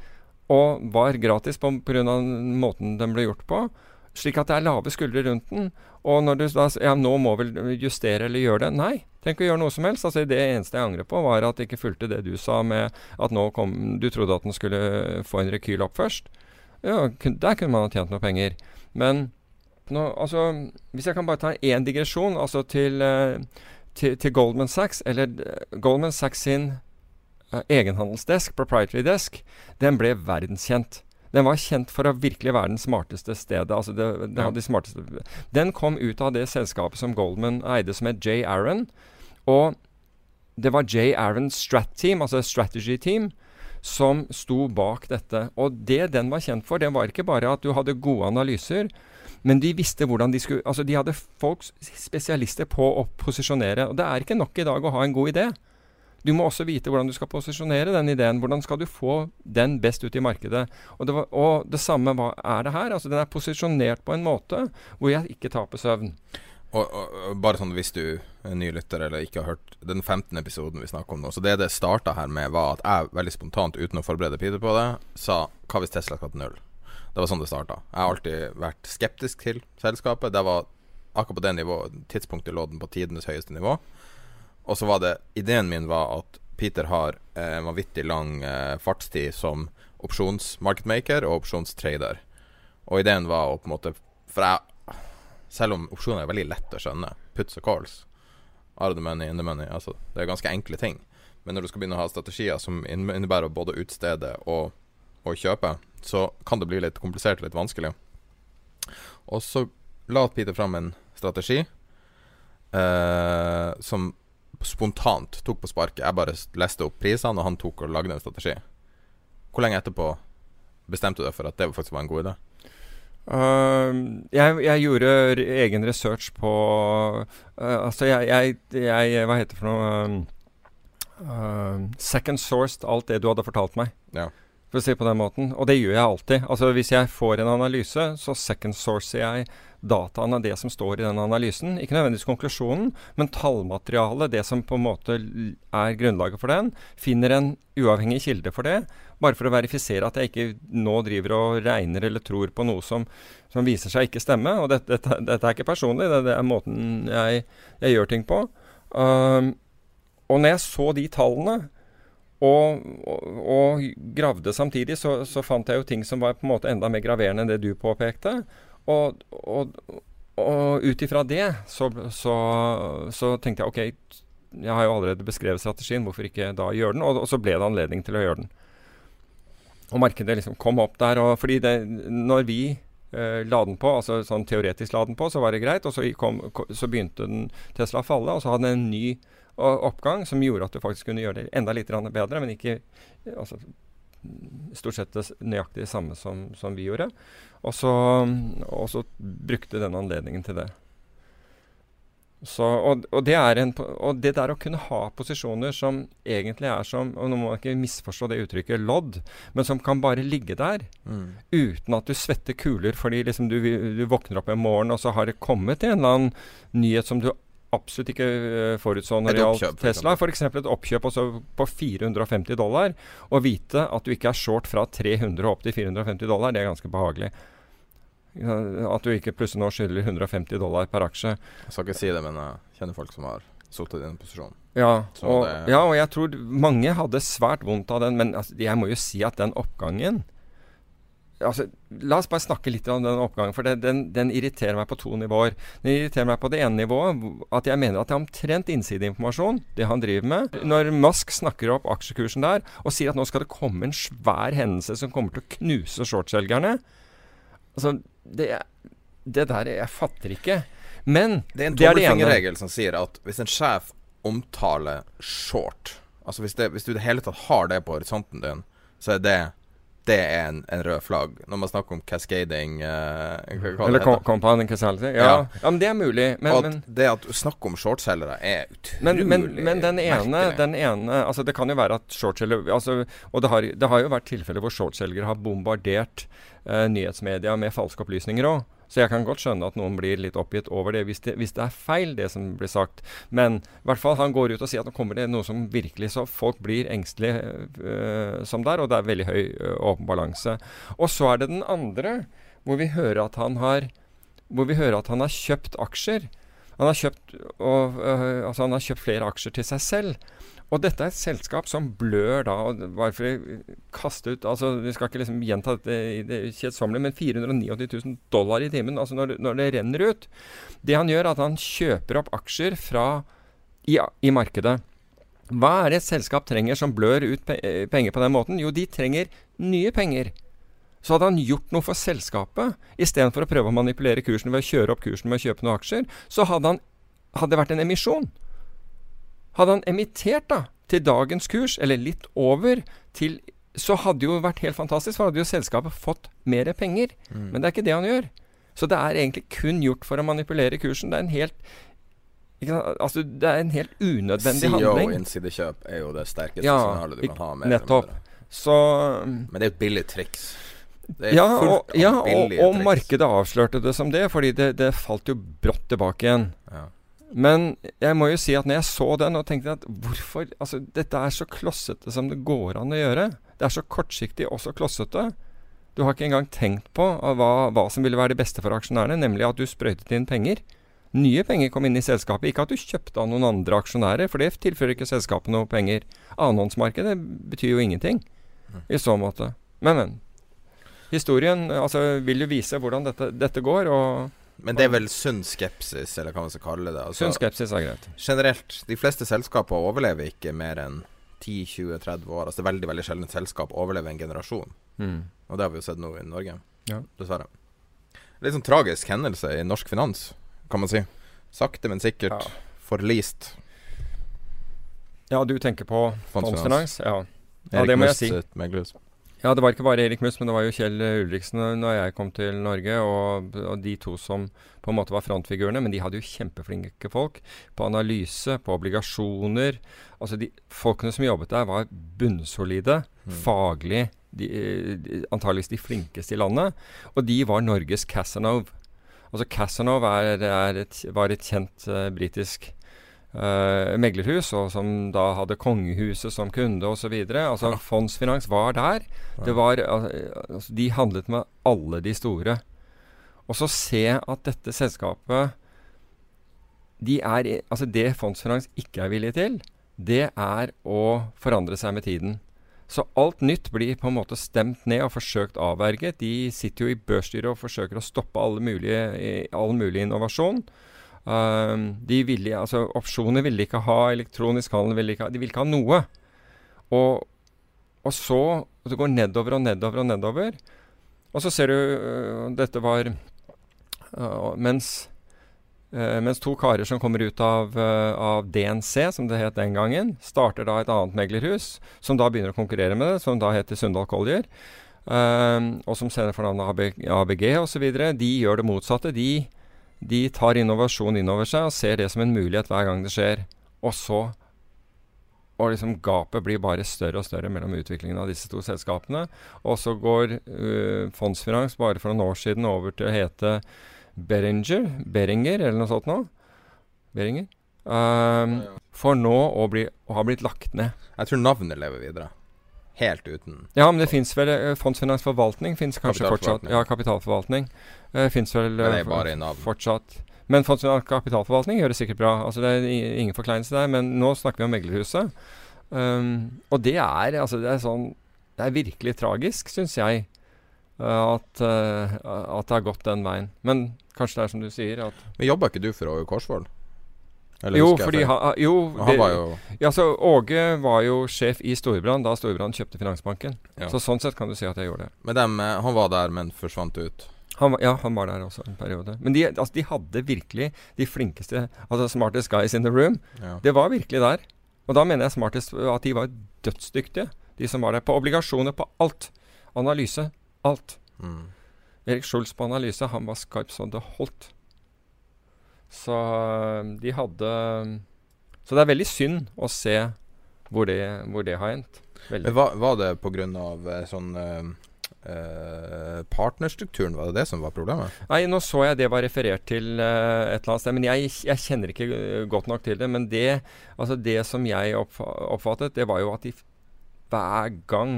Speaker 4: og var gratis pga. måten den ble gjort på. Slik at det er lave skuldre rundt den. Og når du da Ja, nå må vel justere eller gjøre det. Nei, tenk å gjøre noe som helst. Altså Det eneste jeg angrer på, var at jeg ikke fulgte det du sa med at nå kom Du trodde at den skulle få en rekyl opp først. Ja, der kunne man ha tjent noe penger. Men nå, altså Hvis jeg kan bare ta én digresjon, altså til, eh, til, til Goldman Sachs, eller eh, Goldman Sachs sin uh, egenhandelsdesk, proprietary desk, den ble verdenskjent. Den var kjent for å virkelig være den smarteste stedet. altså det, det ja. de smarteste. Den kom ut av det selskapet som Goldman eide, som het J. Aaron. Og det var J. Aarons Strat Team, altså Strategy Team, som sto bak dette. Og det den var kjent for, det var ikke bare at du hadde gode analyser, men de visste hvordan de skulle Altså, de hadde folk, spesialister på å posisjonere. Og det er ikke nok i dag å ha en god idé. Du må også vite hvordan du skal posisjonere den ideen. Hvordan skal du få den best ut i markedet. Og det, var, og det samme hva er det her. Altså Den er posisjonert på en måte hvor jeg ikke taper søvn.
Speaker 3: Og, og, bare sånn hvis du er ny lytter eller ikke har hørt den 15. episoden vi snakker om nå Så det det starta her med, var at jeg veldig spontant, uten å forberede Peter på det, sa hva hvis Tesla skal til null? Det var sånn det starta. Jeg har alltid vært skeptisk til selskapet. Det var akkurat på det nivået, tidspunktet lå den på tidenes høyeste nivå. Og så var det Ideen min var at Peter har eh, vanvittig lang eh, fartstid som opsjonsmarketmaker og opsjonstrader. Og ideen var å på en måte For jeg Selv om opsjoner er veldig lett å skjønne, puts og calls, are the money in the money, altså det er ganske enkle ting. Men når du skal begynne å ha strategier som innebærer både å utstede og, og kjøpe, så kan det bli litt komplisert og litt vanskelig. Og så la Peter fram en strategi eh, som spontant tok på sparket. Jeg bare leste opp prisene, og han tok og lagde en strategi. Hvor lenge etterpå bestemte du deg for at det faktisk var en god idé?
Speaker 4: Uh, jeg, jeg, gjorde egen research på uh, Altså, jeg, jeg, jeg, Hva heter det for noe? Uh, second sourced alt det du hadde fortalt meg.
Speaker 3: Ja.
Speaker 4: For å si det på den måten. Og det gjør jeg alltid. Altså Hvis jeg får en analyse, så second sourcer jeg dataen av det som står i den analysen. Ikke nødvendigvis konklusjonen, men tallmaterialet, det som på en måte er grunnlaget for den. Finner en uavhengig kilde for det, bare for å verifisere at jeg ikke nå driver og regner eller tror på noe som, som viser seg ikke stemme. Og dette, dette, dette er ikke personlig, det, det, er måten jeg, jeg gjør ting på. Um, og når jeg så de tallene, og, og, og, gravde samtidig, så, så, fant jeg jo ting som var på en måte enda mer graverende enn det du påpekte. Og, og, og ut ifra det så, så, så, tenkte jeg OK, jeg har jo allerede beskrevet strategien, hvorfor ikke da gjøre den? Og, så ble det anledning til å gjøre den. Og markedet liksom kom opp der. Og fordi det, når vi eh, la den på, altså sånn teoretisk la den på, så var det greit. Og så, kom, så begynte den Tesla å falle, og så hadde den en ny oppgang som gjorde at du faktisk kunne gjøre det enda litt bedre, men ikke altså, stort sett det nøyaktig det samme som, som vi gjorde. Og så, og så, brukte den anledningen til det. Så, og, og, det en, og, det der å kunne ha posisjoner som egentlig er som og Nå må man ikke misforstå det uttrykket lodd, men som kan bare ligge der mm. uten at du svetter kuler fordi liksom du, du, våkner opp en morgen, og så har det kommet en eller annen nyhet som du absolutt ikke uh, forutså når det gjaldt Tesla. F.eks. et oppkjøp på 450 dollar. Å vite at du ikke er short fra 300 opp til 450 dollar, det er ganske behagelig. At du ikke plutselig nå skylder 150 dollar per aksje.
Speaker 3: Jeg skal ikke si det, men jeg kjenner folk som har sittet i den posisjonen.
Speaker 4: Ja og, ja, og jeg tror mange hadde svært vondt av den, men altså, jeg må jo si at den oppgangen altså, La oss bare snakke litt om den oppgangen, for den, den, den, irriterer meg på to nivåer. Den irriterer meg på det ene nivået at jeg mener at det er omtrent innsideinformasjon, det han driver med. Når Musk snakker opp aksjekursen der og sier at nå skal det komme en svær hendelse som kommer til å knuse shortselgerne Altså, det, det der Jeg fatter ikke. Men
Speaker 3: det er en tommelfingerregel som sier at hvis en sjef omtaler short Altså hvis, det, hvis du i det hele tatt har det på horisonten din, så er det det er en, en, rød flagg. Når man snakker om cascading uh,
Speaker 4: Eller co compounding causality. Ja. Ja. ja. men det er mulig. Men,
Speaker 3: og men, det at snakk om shortselgere er utrolig
Speaker 4: men, men, den ene, den ene altså Det kan jo være at shortselgere altså, Og det har, det har, jo vært tilfeller hvor shortselgere har bombardert uh, nyhetsmedia med falske opplysninger òg. Så jeg kan godt skjønne at noen blir litt oppgitt over det hvis, det hvis, det er feil, det som blir sagt. Men i hvert fall han går ut og sier at nå kommer det noe som virkelig så folk blir engstelige øh, som der, og det er veldig høy øh, åpen balanse. Og så er det den andre, hvor vi hører at han har, at han har kjøpt aksjer. Han har kjøpt, og, øh, altså han har kjøpt flere aksjer til seg selv. Og dette er et selskap som blør da, bare for å kaste ut altså Vi skal ikke liksom gjenta dette i det kjedsommelige, men 489 000 dollar i timen altså når, når, det renner ut. Det han gjør, er at han kjøper opp aksjer fra, i, i markedet. Hva er det et selskap trenger som blør ut penger på den måten? Jo, de trenger nye penger. Så hadde han gjort noe for selskapet, istedenfor å prøve å manipulere kursen ved å kjøre opp kursen med å kjøpe noen aksjer, så hadde han hadde det vært en emisjon. Hadde han emittert da, til dagens kurs, eller litt over, til, så hadde jo vært helt fantastisk. For hadde jo selskapet fått mer penger. Mm. Men det er ikke det han gjør. Så det er egentlig kun gjort for å manipulere kursen. Det er en helt Altså, det er en helt unødvendig CEO handling.
Speaker 3: CEO-innsidekjøp er jo det sterkeste ja, signalet du kan ha.
Speaker 4: Med nettopp. Så,
Speaker 3: Men det er et billig triks.
Speaker 4: ja, og, ja og, og markedet avslørte det som det, fordi det, det falt jo brått tilbake igjen. Men jeg må jo si at når jeg så den og tenkte at hvorfor Altså, dette er så klossete som det går an å gjøre. Det er så kortsiktig og så klossete. Du har ikke engang tenkt på hva, hva, som ville være det beste for aksjonærene, nemlig at du sprøytet inn penger. Nye penger kom inn i selskapet, ikke at du kjøpte av noen andre aksjonærer, for det tilfører ikke selskapet noe penger. Annenhåndsmarkedet betyr jo ingenting i så måte. Men, men. Historien altså, vil jo vise hvordan dette, dette går. og
Speaker 3: men det er vel sunn skepsis, eller hva man skal kalle det.
Speaker 4: Altså, sunn skepsis er greit.
Speaker 3: Generelt, de fleste selskaper overlever ikke mer enn 10-20-30 år. Altså det er veldig veldig sjelden et selskap overlever en generasjon. Mm. Og det har vi jo sett nå i Norge, ja. dessverre. Litt sånn tragisk hendelse i norsk finans, kan man si. Sakte, men sikkert ja. forlist.
Speaker 4: Ja, du tenker på fondsfinans? Ja.
Speaker 3: ja, det må jeg si.
Speaker 4: Ja, det var ikke bare Erik Mus, men det var jo Kjell Ulriksen når jeg kom til Norge. Og, og, de to som på en måte var frontfigurene. Men de hadde jo kjempeflinke folk på analyse, på obligasjoner. Altså de folkene som jobbet der, var bunnsolide. Mm. Faglig. De, de, antageligvis de flinkeste i landet. Og de var Norges Casanova. Altså Casanova er, er et, var et kjent uh, britisk meglerhus, og som da hadde kongehuset som kunde osv. Altså ja. Fondsfinans var der. Det var, altså, de handlet med alle de store. Og så se at dette selskapet de er, altså Det Fondsfinans ikke er villig til, det er å forandre seg med tiden. Så alt nytt blir på en måte stemt ned og forsøkt avverget. De sitter jo i børsstyret og forsøker å stoppe alle mulige, all mulig innovasjon. Um, de ville, altså Opsjoner ville ikke ha, elektronisk handel ville ikke ha De ville ikke ha noe. Og, og så og Det går nedover og nedover og nedover. Og så ser du uh, Dette var uh, mens, uh, mens to karer som kommer ut av, av, DNC, som det het den gangen, starter da et annet meglerhus, som da begynner å konkurrere med det, som da heter Sundal Collier. og som senere får navnet ABG osv. De gjør det motsatte. De de tar innovasjon innover seg og ser det som en mulighet hver gang det skjer. Og så og liksom gapet blir bare større og større mellom utviklingen av disse to selskapene. Og så går uh, Fondsfinans bare for noen år siden over til å hete Beringer, Beringer eller noe sånt noe. Beringer. Um, for nå å, bli, å ha blitt lagt ned.
Speaker 3: Jeg tror navnet lever videre. Helt uten
Speaker 4: Ja, men det fins vel uh, Fondsfinansforvaltning fins kanskje fortsatt. Ja, kapitalforvaltning. Uh, fins vel uh,
Speaker 3: Men det er bare i navn.
Speaker 4: fortsatt. Men Fondsfinans kapitalforvaltning gjør det sikkert bra. Altså Det er ingen forkleinelse der. Men nå snakker vi om meglerhuset. Um, og det er, altså, det er sånn Det er virkelig tragisk, syns jeg, at, uh, at det har gått den veien. Men kanskje det er som du sier at
Speaker 3: Men jobba ikke du for Åge Korsvold? Eller
Speaker 4: Jo, fordi han, jo,
Speaker 3: han
Speaker 4: det-
Speaker 3: var jo
Speaker 4: ja, så Åge var jo sjef i Storbrann da Storbrann kjøpte Finansbanken.
Speaker 3: Ja.
Speaker 4: Så sånn sett kan du si at jeg gjorde det.
Speaker 3: Men dem, eh, han var der, men forsvant ut.
Speaker 4: Han, ja, han var der også en periode. Men de, altså, de hadde virkelig de flinkeste Altså smartest guys in the room.
Speaker 3: Ja.
Speaker 4: Det var virkelig der. Og da mener jeg smartest at de var dødsdyktige, de som var der. På obligasjoner, på alt. Analyse. Alt.
Speaker 3: Mm.
Speaker 4: Erik Schulz på analyse, han var skarp så det holdt. Så øh, de hadde Så det er veldig synd å se hvor det, hvor det har endt. Veldig.
Speaker 3: Men var, var det pga. Uh, sånn eh, eh, partnerstrukturen, var det det som var problemet?
Speaker 4: Nei, nå så jeg det var referert til uh, et eller annet sted, men jeg, jeg kjenner ikke eh, godt nok til det. Men det, altså det som jeg oppfa oppfattet, det var jo at de hver gang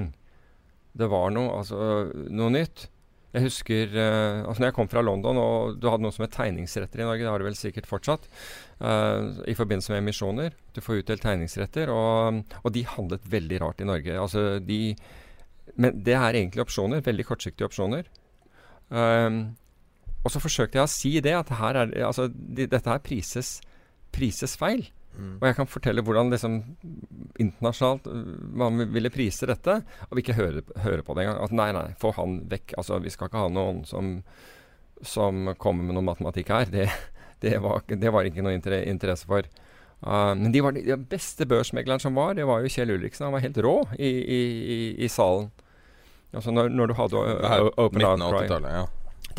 Speaker 4: det var noe, altså noe nytt Jeg husker uh, altså når jeg kom fra London, og du hadde noe som het tegningsretter i Norge, det har du vel sikkert fortsatt, Uh, i forbindelse med emisjoner. Du får utdelt tegningsretter, og, og de handlet veldig rart i Norge. Altså de Men det er egentlig opsjoner, veldig kortsiktige opsjoner. Um, og så forsøkte jeg å si det, at her er, altså, de, dette her prises, prises feil.
Speaker 3: Mm.
Speaker 4: Og jeg kan fortelle hvordan liksom, internasjonalt øh, man ville prise dette, og vi ikke høre, høre på det engang. At nei, nei, få han vekk. Altså, vi skal ikke ha noen som, som kommer med noe matematikk her. Det, (laughs) det, var, det var ikke noe inter interesse for. Uh, men de, var, de, beste børsmegleren som var, det var jo Kjell Ulriksen. Han var helt rå i, i, i, i salen. Altså når, når du hadde
Speaker 3: uh,
Speaker 4: øh, Open Outcry.
Speaker 3: 80-tallet, ja.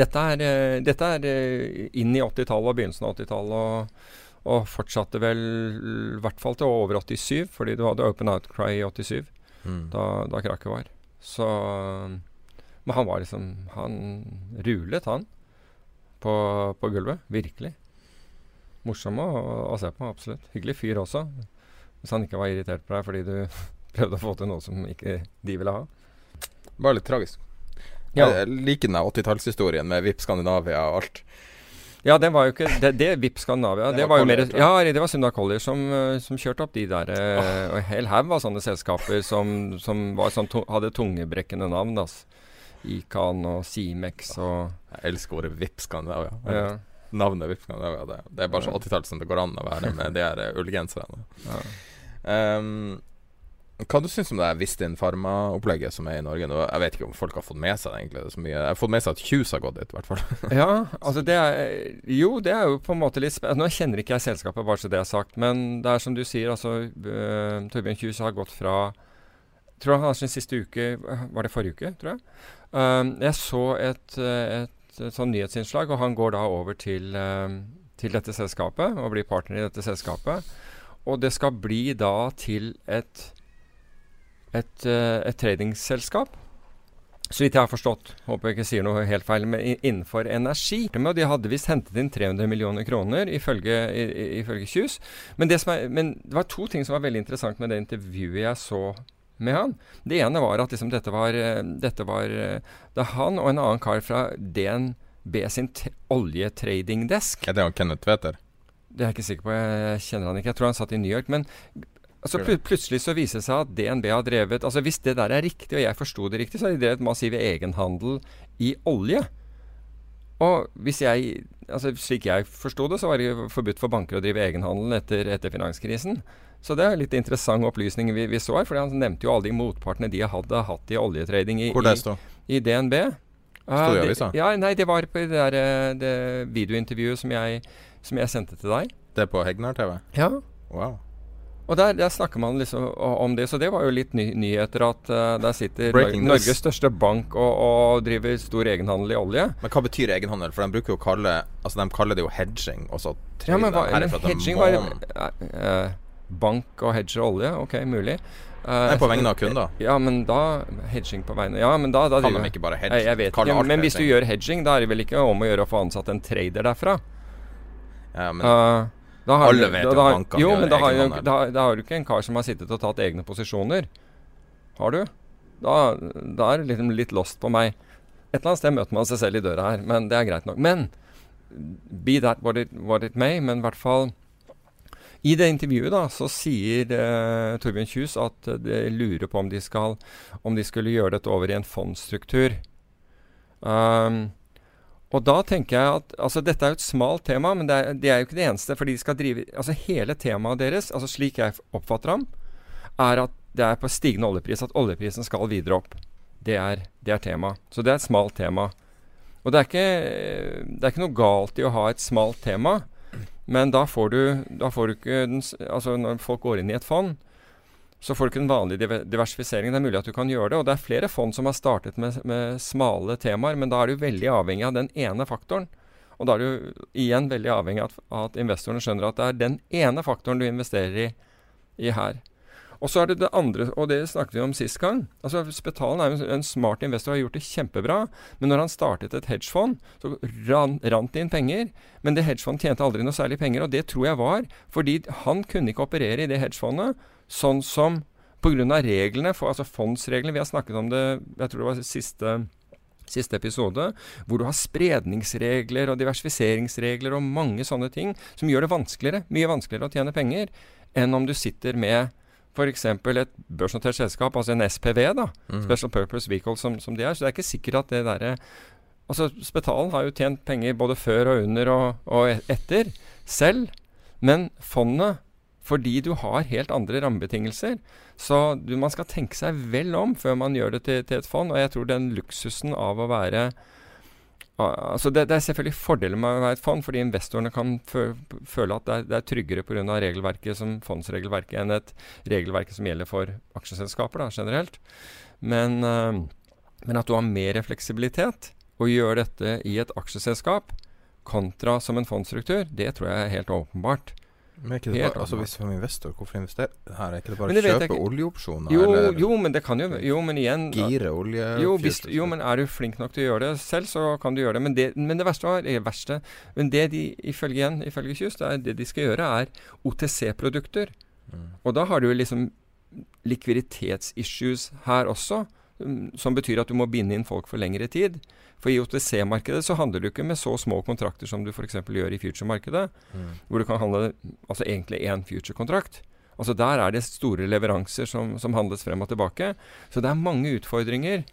Speaker 4: Dette er, uh, dette er eh, inn i 80-tallet og begynnelsen av 80-tallet. Og, fortsatte vel i hvert fall til over 87, fordi du hadde Open Outcry i 87,
Speaker 3: Mm.
Speaker 4: da, da krakket var. Så Men han var liksom Han rulet, han, på, på gulvet. Virkelig. Morsom å, å se på, absolutt. Hyggelig fyr også. Hvis han ikke var irritert på deg fordi du (laughs) prøvde å få til noe som ikke de ville ha.
Speaker 3: Bare litt tragisk.
Speaker 4: Ja.
Speaker 3: Jeg liker den 80-tallshistorien med VIP Skandinavia og alt.
Speaker 4: Ja, det var jo ikke Det, det VIP Skandinavia,
Speaker 3: Det
Speaker 4: det,
Speaker 3: var
Speaker 4: var jo mer Ja, det var Sunda Collier som, eh, som kjørte opp de der oh. Og en hel haug av sånne selskaper som, som var sånn hadde tungebrekkende navn. ass. Ican og Simex og
Speaker 3: Jeg elsker ordet VIP Skandinavia.
Speaker 4: ja,
Speaker 3: Navnet VIP Skandinavia. Det, det er bare så 80-tallet som det går an å være med (laughs) de her eh, ullgenserne.
Speaker 4: ja.
Speaker 3: Um, hva du syns om det Vistin Pharma-opplegget som er i Norge nå? Jeg vet ikke om folk har fått med seg det egentlig så mye. Jeg har fått med seg at Kjus har gått dit, i hvert fall. (laughs)
Speaker 4: ja, altså det er Jo, det er jo på en måte litt spennende. Nå kjenner ikke jeg selskapet, bare så det er sagt. Men det er som du sier, altså uh, Torbjørn Kjus har gått fra Tror han har sin siste uke Var det forrige uke, tror jeg? Um, jeg så et, et, et sånn nyhetsinnslag, og han går da over til, um, til dette selskapet og blir partner i dette selskapet. Og det skal bli da til et et, eh, et tradingselskap. Så vidt jeg har forstått, håper jeg ikke sier noe helt feil, men innenfor energi. De hadde visst hentet inn 300 millioner kroner, ifølge, ifølge Kjus. Men det, er, men det var to ting som var veldig interessant med det intervjuet jeg så med han. Det ene var at liksom dette var, eh, dette var eh, Det er han og en annen kar fra DNB sin oljetradingdesk.
Speaker 3: Er det han Kenneth Tveter?
Speaker 4: Det er jeg ikke sikker på, jeg kjenner han ikke. Jeg tror han satt i New York. Men altså, pl plutselig så viser det seg at DNB har drevet Altså Hvis det der er riktig, og jeg forsto det riktig, så har de drevet massiv egenhandel i olje. Og hvis jeg Altså Slik jeg forsto det, så var det forbudt for banker å drive egenhandel etter, etter finanskrisen. Så det er litt interessant opplysning vi, vi så her. For han nevnte jo alle de motpartene de hadde hatt i oljetrading i,
Speaker 3: Hvor det stod?
Speaker 4: i, i DNB.
Speaker 3: Sto det i avisa?
Speaker 4: Ja, nei, det var på det der eh, det videointervjuet som jeg, som jeg sendte til deg.
Speaker 3: Det er på Hegnar TV?
Speaker 4: Ja.
Speaker 3: Wow.
Speaker 4: Og der, der, snakker man liksom om det, så det var jo litt ny, nyheter at uh, der sitter
Speaker 3: Breaking
Speaker 4: Norges største bank og, og, driver stor egenhandel i olje.
Speaker 3: Men hva betyr egenhandel? For de bruker jo å kalle Altså de kaller det jo hedging, og så
Speaker 4: ja, men, hva, men hedging var uh, Bank og hedge olje, ok, mulig.
Speaker 3: Uh, Nei, på vegne av kunder?
Speaker 4: Ja, men da Hedging på vegne Ja, men da, da
Speaker 3: Kan de ikke bare hedge?
Speaker 4: Jeg vet ikke, men hvis du gjør hedging, da er det vel ikke om å gjøre å få ansatt en trader derfra?
Speaker 3: Ja, men uh,
Speaker 4: har,
Speaker 3: Alle vet da, at bankene
Speaker 4: gjør
Speaker 3: men da
Speaker 4: har, da, da har du ikke en kar som har sittet og tatt egne posisjoner. Har du? Da, da er det liksom litt lost på meg. Et eller annet sted møter man seg selv i døra her, men det er greit nok. Men be that what it, what it may, men i hvert fall i det intervjuet da, så sier uh, Torbjørn Kjus at uh, de lurer på om de, skal, om de skulle gjøre dette over i en fondsstruktur. Um, og da tenker jeg at altså Dette er jo et smalt tema, men det er, det er jo ikke det eneste. For de skal drive altså Hele temaet deres, altså slik jeg oppfatter ham, er at det er på stigende oljepris at oljeprisen skal videre opp. Det er, det er tema. Så det er et smalt tema. Og det er, ikke, det er ikke noe galt i å ha et smalt tema, men da får du, da får du ikke Altså når folk går inn i et fond, så får du ikke den vanlige diversifiseringen. Det er mulig at du kan gjøre det. Og det er flere fond som har startet med, med smale temaer, men da er du veldig avhengig av den ene faktoren. Og da er du igjen veldig avhengig av at, at investorene skjønner at det er den ene faktoren du investerer i, i her. Og så er det det andre, og det snakket vi om sist gang. Altså Spetalen er jo en smart investor og har gjort det kjempebra. Men når han startet et hedgefond, så rant det inn penger. Men det hedgefondet tjente aldri noe særlig penger, og det tror jeg var fordi han kunne ikke operere i det hedgefondet sånn som pga. reglene, for, altså fondsreglene Vi har snakket om det jeg tror det var siste, siste episode, hvor du har spredningsregler og diversifiseringsregler og mange sånne ting som gjør det vanskeligere, mye vanskeligere å tjene penger enn om du sitter med f.eks. et børsnotert selskap, altså en SPV, da, mm. Special Purpose Vehicle, som, som de er. Så det er ikke sikkert at det derre Altså, Spetalen har jo tjent penger både før og under og, og e-, etter selv, men fondet fordi du har helt andre rammebetingelser. Så du, man skal tenke seg vel om før man gjør det til, til et fond. Og jeg tror den luksusen av å være altså det, det, er selvfølgelig fordeler med å være et fond, fordi investorene kan føle at det er, det er tryggere pga. regelverket som fondsregelverket enn et regelverk som gjelder for aksjeselskaper da, generelt. Men, uh, men at du har mer fleksibilitet og gjør dette i et aksjeselskap kontra som en fondsstruktur, det tror jeg er helt åpenbart.
Speaker 3: Men er ikke det bare, altså Hvis som investor, hvorfor investere her? Er ikke det bare å kjøpe oljeopsjoner?
Speaker 4: Jo, jo, men det kan jo Jo, men igjen
Speaker 3: Gire olje
Speaker 4: jo, hvis, jo, men er du flink nok til å gjøre det selv, så kan du gjøre det. Men det, men det verste var det verste Men det de ifølge igjen, ifølge Kjus, det, det de skal gjøre, er OTC-produkter. Mm. Og da har du liksom likviditetsissues her også, som betyr at du må binde inn folk for lengre tid. For i OTC-markedet så handler du ikke med så små kontrakter som du f.eks. gjør i future-markedet, mm. hvor du kan handle altså egentlig én future-kontrakt. Altså Der er det store leveranser som, som, handles frem og tilbake. Så det er mange utfordringer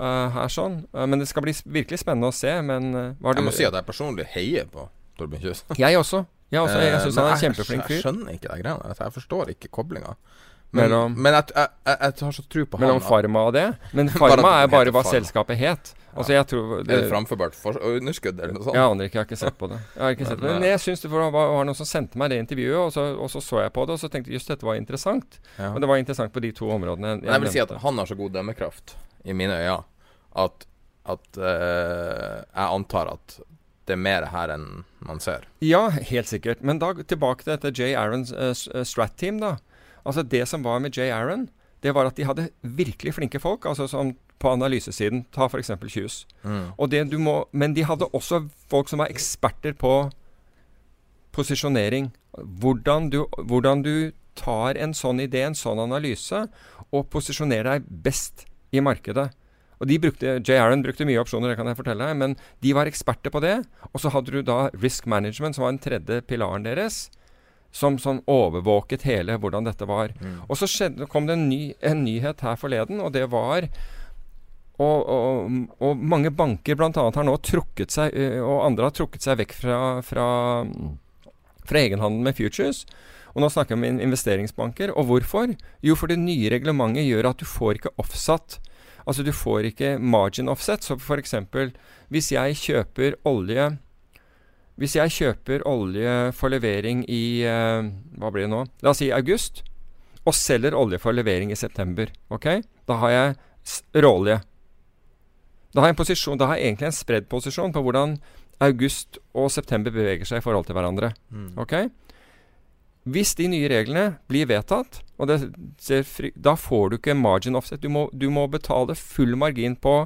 Speaker 4: uh, her sånn. Uh, men det skal bli virkelig spennende å se. Men uh,
Speaker 3: Jeg må si at jeg personlig heier på Torbjørn Kjøs.
Speaker 4: jeg også. Jeg, også, jeg, syns han er en kjempeflink fyr.
Speaker 3: Jeg skjønner ikke de greiene. Jeg forstår ikke koblinga. Men, men jeg, jeg, jeg, har så tro på han.
Speaker 4: Mellom Pharma og det? Men (laughs) Pharma er bare hva selskapet het. Altså jeg tror
Speaker 3: det, Er det framførbart underskudd eller noe sånt?
Speaker 4: Jeg aner ikke, jeg har ikke sett på det. Jeg har ikke sett det. men jeg synes det var, var, noen som sendte meg det intervjuet, og så, og så, så jeg på det, og så tenkte jeg just dette var interessant. Ja. Og det var interessant på de to områdene.
Speaker 3: Jeg, jeg vil si at han har så god dømmekraft, i mine øyne, at, at uh, jeg antar at det er mer her enn man ser.
Speaker 4: Ja, helt sikkert. Men da tilbake til dette J. Aarons uh, Strat-team, da. Altså Det som var med Jay Aaron, det var at de hadde virkelig flinke folk. altså som på analysesiden. Ta f.eks. Kjus. Mm. men de hadde også folk som var eksperter på posisjonering. Hvordan du, hvordan du tar en sånn idé, en sånn analyse, og posisjonerer deg best i markedet. Og de brukte, J. Aaron brukte mye opsjoner, det kan jeg fortelle deg, men de var eksperter på det. Og så hadde du da risk management, som var den tredje pilaren deres som sånn overvåket hele hvordan dette var. Mm. Og så skjedde, kom det en, ny, en, nyhet her forleden, og det var og, og, og mange banker bl.a. har nå trukket seg, og andre har trukket seg vekk fra, fra, fra egenhandel med futures. Og nå snakker vi om investeringsbanker. Og hvorfor? Jo, for det nye reglementet gjør at du får ikke offsatt. Altså du får ikke margin offset. Så f.eks. hvis jeg kjøper olje hvis jeg kjøper olje for levering i uh, Hva blir det nå? La oss si august. og selger olje for levering i september. Ok? Da har jeg råolje. Da har jeg en posisjon, da har jeg egentlig en spredd posisjon på hvordan august og september beveger seg i forhold til hverandre.
Speaker 3: Mm.
Speaker 4: Ok? Hvis de nye reglene blir vedtatt, da får du ikke margin offset. Du må, du må betale full margin på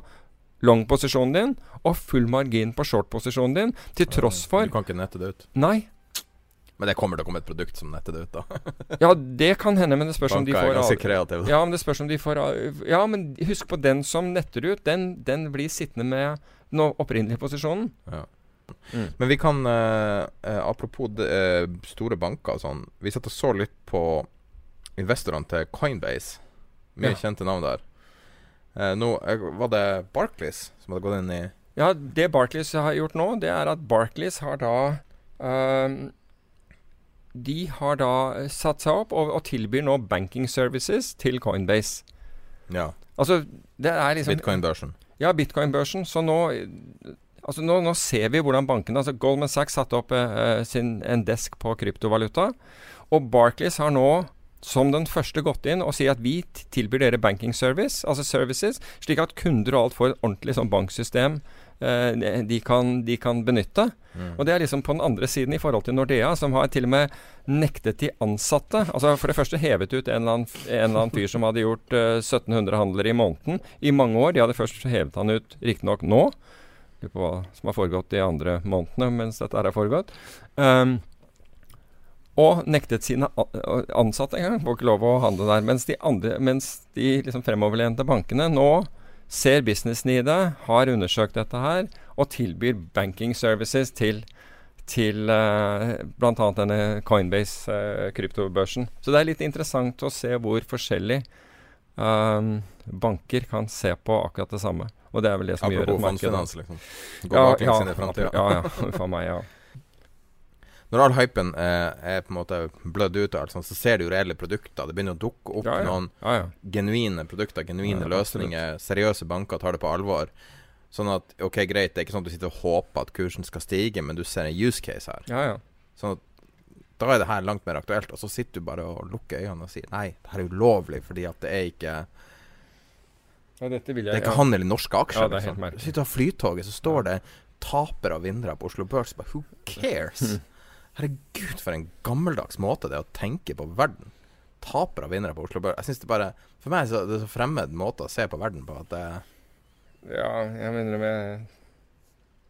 Speaker 4: long-posisjonen din og full margin på short-posisjonen din, til tross for
Speaker 3: Du kan ikke nette det ut?
Speaker 4: Nei.
Speaker 3: Men det kommer til å komme et produkt som netter det ut, da. (laughs)
Speaker 4: ja, det kan hende, men det spørs om de får
Speaker 3: kreative.
Speaker 4: Ja, men det spørs om de får Ja, men husk på den som netter ut. Den, den blir sittende med den opprinnelige posisjonen.
Speaker 3: Ja. Mm. Men vi kan uh, uh, Apropos de, uh, store banker og sånn. Vi satt og så litt på investorene til Coinbase. Mye ja. kjente navn der. Nå var det Barclays som hadde gått inn i
Speaker 4: Ja, det Barclays har gjort nå, det er at Barclays har da De har da satt seg opp og, og, tilbyr nå banking services til Coinbase.
Speaker 3: Ja.
Speaker 4: Altså, det er liksom
Speaker 3: Bitcoin-børsen.
Speaker 4: Ja, bitcoin-børsen. Så nå Altså nå, nå, ser vi hvordan bankene altså Goldman Sachs satte opp eh, sin, en desk på kryptovaluta. Og Barclays har nå som den første gått inn og sier at vi tilbyr dere banking service, altså services, slik at kunder og alt får et ordentlig sånn banksystem eh, de, kan, de, kan, benytte. Mm. Og det er liksom på den andre siden i forhold til Nordea, som har til og med nektet de ansatte Altså for det første hevet ut en eller annen, en eller annen fyr som hadde gjort eh, 1700 handler i måneden i mange år. De hadde først hevet han ut riktignok nå på hva som har foregått de andre månedene mens dette her har foregått. Um, og nektet sine ansatte engang. Får ikke lov å handle der. Mens de, andre, mens de liksom fremoverlente bankene nå ser businessen i det, har undersøkt dette her, og tilbyr banking services til, til uh, bl.a. denne Coinbase-kryptobørsen. Uh, Så det er litt interessant å se hvor forskjellig um, banker kan se på akkurat det samme. Og det er vel det som
Speaker 3: Apropos
Speaker 4: gjør et marked.
Speaker 3: Apropos liksom. Gå ja, ja.
Speaker 4: Ja, ja. For meg, ja.
Speaker 3: Når all hypen eh, er på en måte blødd ut, sånt, så ser du jo reelle produkter. Det begynner å dukke opp
Speaker 4: ja, ja.
Speaker 3: noen genuine produkter, genuine løsninger. Seriøse banker tar det på alvor. Sånn at ok, greit, det er ikke sånn at du sitter og håper at kursen skal stige, men du ser en use case her.
Speaker 4: Ja, ja.
Speaker 3: Sånn at da er det her langt mer aktuelt. Og så sitter du bare og lukker øynene og sier nei, det her er ulovlig fordi at det er ikke
Speaker 4: ja, jeg,
Speaker 3: det er ikke ja. handel i norske aksjer.
Speaker 4: Ja, det er helt
Speaker 3: liksom. Du sitter av Flytoget, så står det tapere og vinnere på Oslo Børs. Bare, Who (laughs) cares? Herregud, for en gammeldags måte det er å tenke på verden. Tapere og vinnere på Oslo Børs. Jeg synes det bare For meg er det så fremmed måte å se på verden på at det
Speaker 4: Ja, jeg mener det med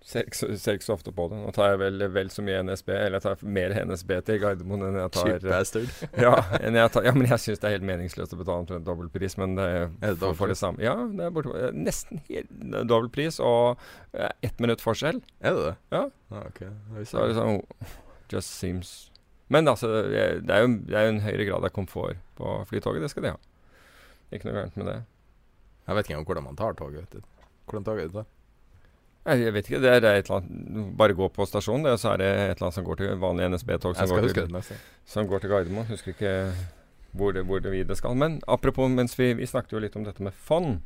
Speaker 4: Ser ikke, så, ser ikke, så, ofte på det. Nå tar jeg vel, vel så mye NSB, eller jeg tar mer NSB til Gardermoen enn jeg tar
Speaker 3: Cheap bastard. (laughs)
Speaker 4: ja, jeg tar, ja, men jeg syns det er helt meningsløst å betale omtrent dobbel pris. Men det er,
Speaker 3: det
Speaker 4: for, for, det samme. Ja, det er borte, nesten helt dobbel pris og uh, ett minutt forskjell.
Speaker 3: Er det det?
Speaker 4: Ja.
Speaker 3: Ah, okay.
Speaker 4: Så er det sånn Just seems Men altså, det er, jo, det er jo en høyere grad av komfort på flytoget. Det skal de ha. Ikke noe gærent med det.
Speaker 3: Jeg vet ikke engang hvordan man tar toget. Vet du. Hvordan toget du tar?
Speaker 4: Jeg vet ikke. Det er, et eller annet Bare gå på stasjonen, og så er det et eller annet som går til vanlig NSB-tog som, går til, som går til Gardermoen. Husker ikke hvor det, hvor det videre skal. Men apropos, mens vi, vi snakket jo litt om dette med fond.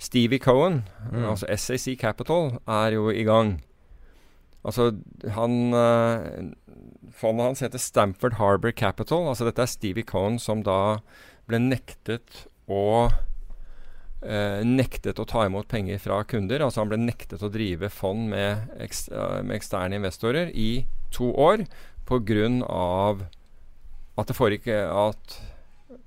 Speaker 4: Stevie Cohen, mm. altså SAC Capital, er jo i gang. Altså, han øh, Fondet hans heter Stamford Harbour Capital. Altså, dette er Stevie Cohen som da ble nektet å eh, nektet å ta imot penger fra kunder. Altså han ble nektet å drive fond med, ekster, med eksterne investorer i to år pga. at det foregikk at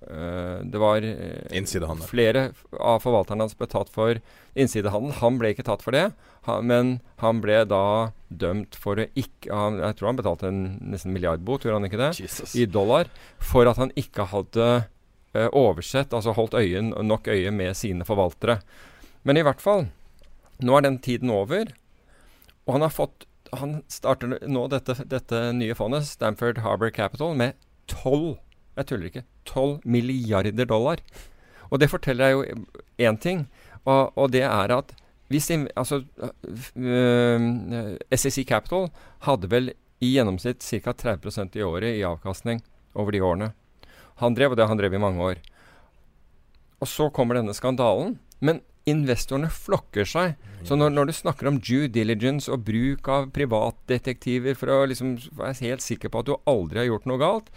Speaker 4: det var
Speaker 3: uh,
Speaker 4: flere av forvalterne hans ble tatt for innsidehandel. Han ble ikke tatt for det, han, men han ble da dømt for å ikke han, Jeg tror han betalte en nesten milliardbot, gjorde han ikke det?
Speaker 3: Jesus.
Speaker 4: I dollar. For at han ikke hadde uh, oversett, altså holdt øyen, nok øye med sine forvaltere. Men i hvert fall, nå er den tiden over, og han har fått Han starter nå dette, dette nye fondet, Stamford Harbour Capital, med 12 jeg tuller ikke 12 milliarder dollar. Og det forteller jeg jo én ting, og, og, det er at hvis altså, uh, uh, SEC Capital hadde vel i gjennomsnitt ca. 30% i året i avkastning over de årene. Han drev, og det han drev i mange år. Og så kommer denne skandalen. Men investorene flokker seg. Så når, når, du snakker om due diligence og bruk av privatdetektiver for å liksom være helt sikker på at du aldri har gjort noe galt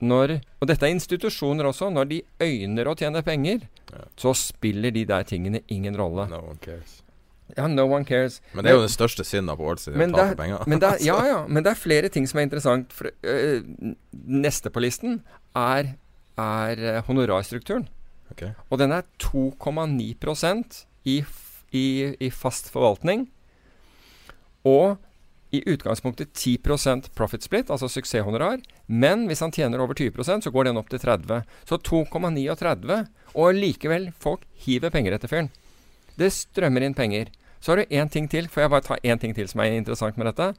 Speaker 4: når Og dette er institusjoner også. Når de øyner å tjene penger,
Speaker 3: Ja.
Speaker 4: så spiller de der tingene ingen rolle.
Speaker 3: No one cares.
Speaker 4: Ja, no one cares.
Speaker 3: Men det er jo den største synda på Wall Street,
Speaker 4: Men
Speaker 3: å tape
Speaker 4: er,
Speaker 3: penger.
Speaker 4: men, det (laughs) ja, ja, men det er flere ting som er interessant. For, øh, neste på listen er, er øh, honorarstrukturen.
Speaker 3: Okay.
Speaker 4: Og den er 2,9% i, i, i fast forvaltning. Og i utgangspunktet 10% profit split, altså suksesshonorar. Men hvis han tjener over 20% så går den opp til 30 Så 2,39. Og likevel, folk hiver penger etter fyren. Det strømmer inn penger. Så har du én ting til. Får jeg bare ta én ting til som er interessant med dette?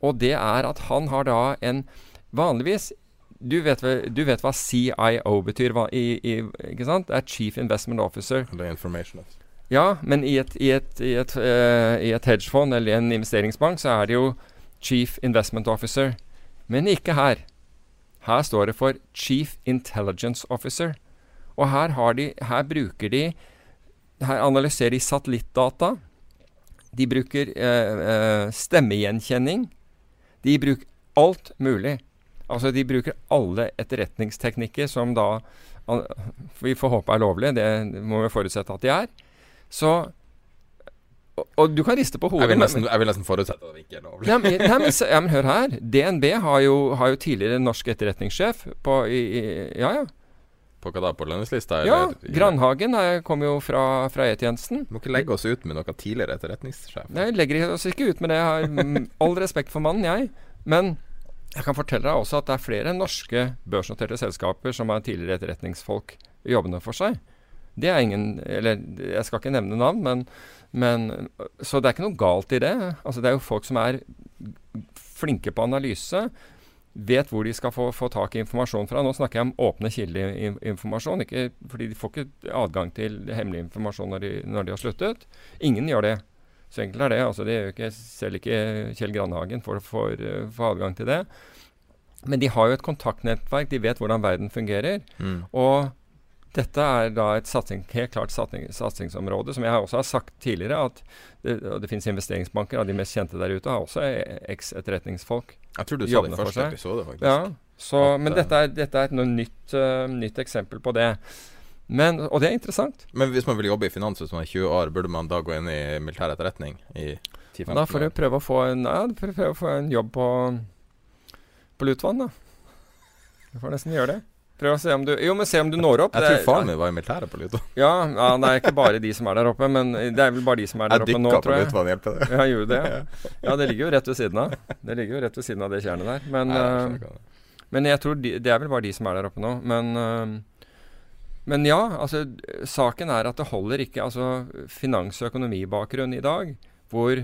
Speaker 4: Og det er at han har da en Vanligvis Du vet, du vet hva CIO betyr, hva, i, i, ikke sant? Det er Chief Investment Officer.
Speaker 3: Er information. altså.
Speaker 4: Ja, men i et, i et, i et, uh, i et hedgefond eller en investeringsbank så er det jo Chief Investment Officer. Men ikke her. Her står det for Chief Intelligence Officer. Og her, de, her bruker de Her analyserer de satellittdata. De bruker uh, uh, stemmegjenkjenning. De bruker alt mulig. Altså, de bruker alle etterretningsteknikker som da Vi får håpe er lovlige, det må vi forutsette at de er. Så og, og du kan riste på hodet.
Speaker 3: Jeg vil
Speaker 4: men-
Speaker 3: nesten, jeg vil nesten forutsette at det ikke er lovlig.
Speaker 4: Nei, men, men, ja, men hør her. DNB har jo, har jo tidligere norsk etterretningssjef på i, i, Ja, ja.
Speaker 3: På hva da? På lønningslista?
Speaker 4: ja
Speaker 3: eller-
Speaker 4: Grandhagen kom jo fra, fra E-tjenesten.
Speaker 3: Vi må ikke legge oss ut med noen tidligere etterretningssjef.
Speaker 4: Nei, legger oss ikke ut med det. Jeg har all respekt for mannen, jeg. Men jeg kan fortelle deg også at det er flere norske børsnoterte selskaper som har tidligere etterretningsfolk jobbende for seg. Det er ingen Eller jeg skal ikke nevne navn, men, men Så det er ikke noe galt i det. Altså Det er jo folk som er flinke på analyse. Vet hvor de skal få, få tak i informasjon fra. Nå snakker jeg om åpne kildeinformasjon. Ikke, fordi de får ikke adgang til hemmelig informasjon når de, når de har sluttet. Ingen gjør det. Så enkelt er det. altså det gjør ikke, Selv ikke Kjell Grandhagen får, får, eh, får adgang til det. Men de har jo et kontaktnettverk. De vet hvordan verden fungerer.
Speaker 3: Mm.
Speaker 4: Og dette er da et satsing, helt klart satsing, satsingsområde, som jeg også har sagt tidligere. at Det, det finnes investeringsbanker av de mest kjente der ute, har også eks-etterretningsfolk.
Speaker 3: Jeg tror du sa det i første episode, faktisk.
Speaker 4: Ja, så,
Speaker 3: At,
Speaker 4: men
Speaker 3: eh,
Speaker 4: dette er, dette er et nytt, uh, nytt eksempel på det. Men, og det er interessant.
Speaker 3: Men hvis man vil jobbe i finans hvis man er 20 år, burde man da gå inn i militær etterretning i 10-15
Speaker 4: Da får du prøve å få en, ja, prøve å få en jobb på, på Lutvann, da. Du får nesten gjøre det. Prøv å se om du Jo, men se om du når opp.
Speaker 3: Jeg tror faren min var i militæret på Luton.
Speaker 4: Ja, ja, det er ikke bare de som er der oppe, men det er vel bare de som er der
Speaker 3: Jeg
Speaker 4: oppe nå,
Speaker 3: dykka på
Speaker 4: tror jeg.
Speaker 3: Luton, hjelper det?
Speaker 4: Ja, gjorde det? (laughs) Ja, det ligger jo rett ved siden av. Det ligger jo rett ved siden av det tjernet der. Men,
Speaker 3: Nei, jeg
Speaker 4: eh, men jeg tror de, det er vel bare de som er der oppe nå. Men, eh, men ja, altså saken er at det holder ikke. Altså finans- og økonomibakgrunn i dag, hvor,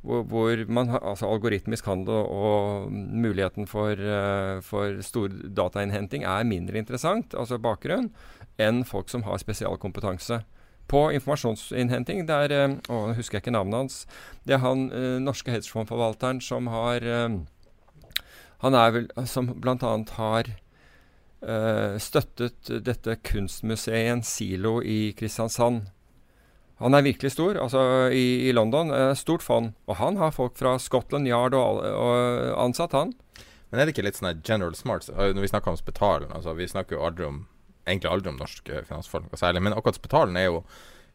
Speaker 4: hvor, hvor man har altså algoritmisk handel og, muligheten for, uh, for stor datainnhenting er mindre interessant, altså bakgrunn, enn folk som har spesialkompetanse. På informasjonsinnhenting, det er eh, Å, nå husker jeg ikke navnet hans. Det er han eh, norske hedgefondforvalteren som har eh, Han er vel Som bl.a. har eh, støttet dette kunstmuseet silo i Kristiansand. Han er virkelig stor, altså i, i London. Eh, stort fond. Og han har folk fra Scotland Yard og, og ansatt, han.
Speaker 3: Men er det ikke litt sånn general smarts? Eh, Når vi snakker om Spetalen altså Vi snakker jo aldri om egentlig aldri om norske finansfolk noe særlig, men akkurat Spetalen er jo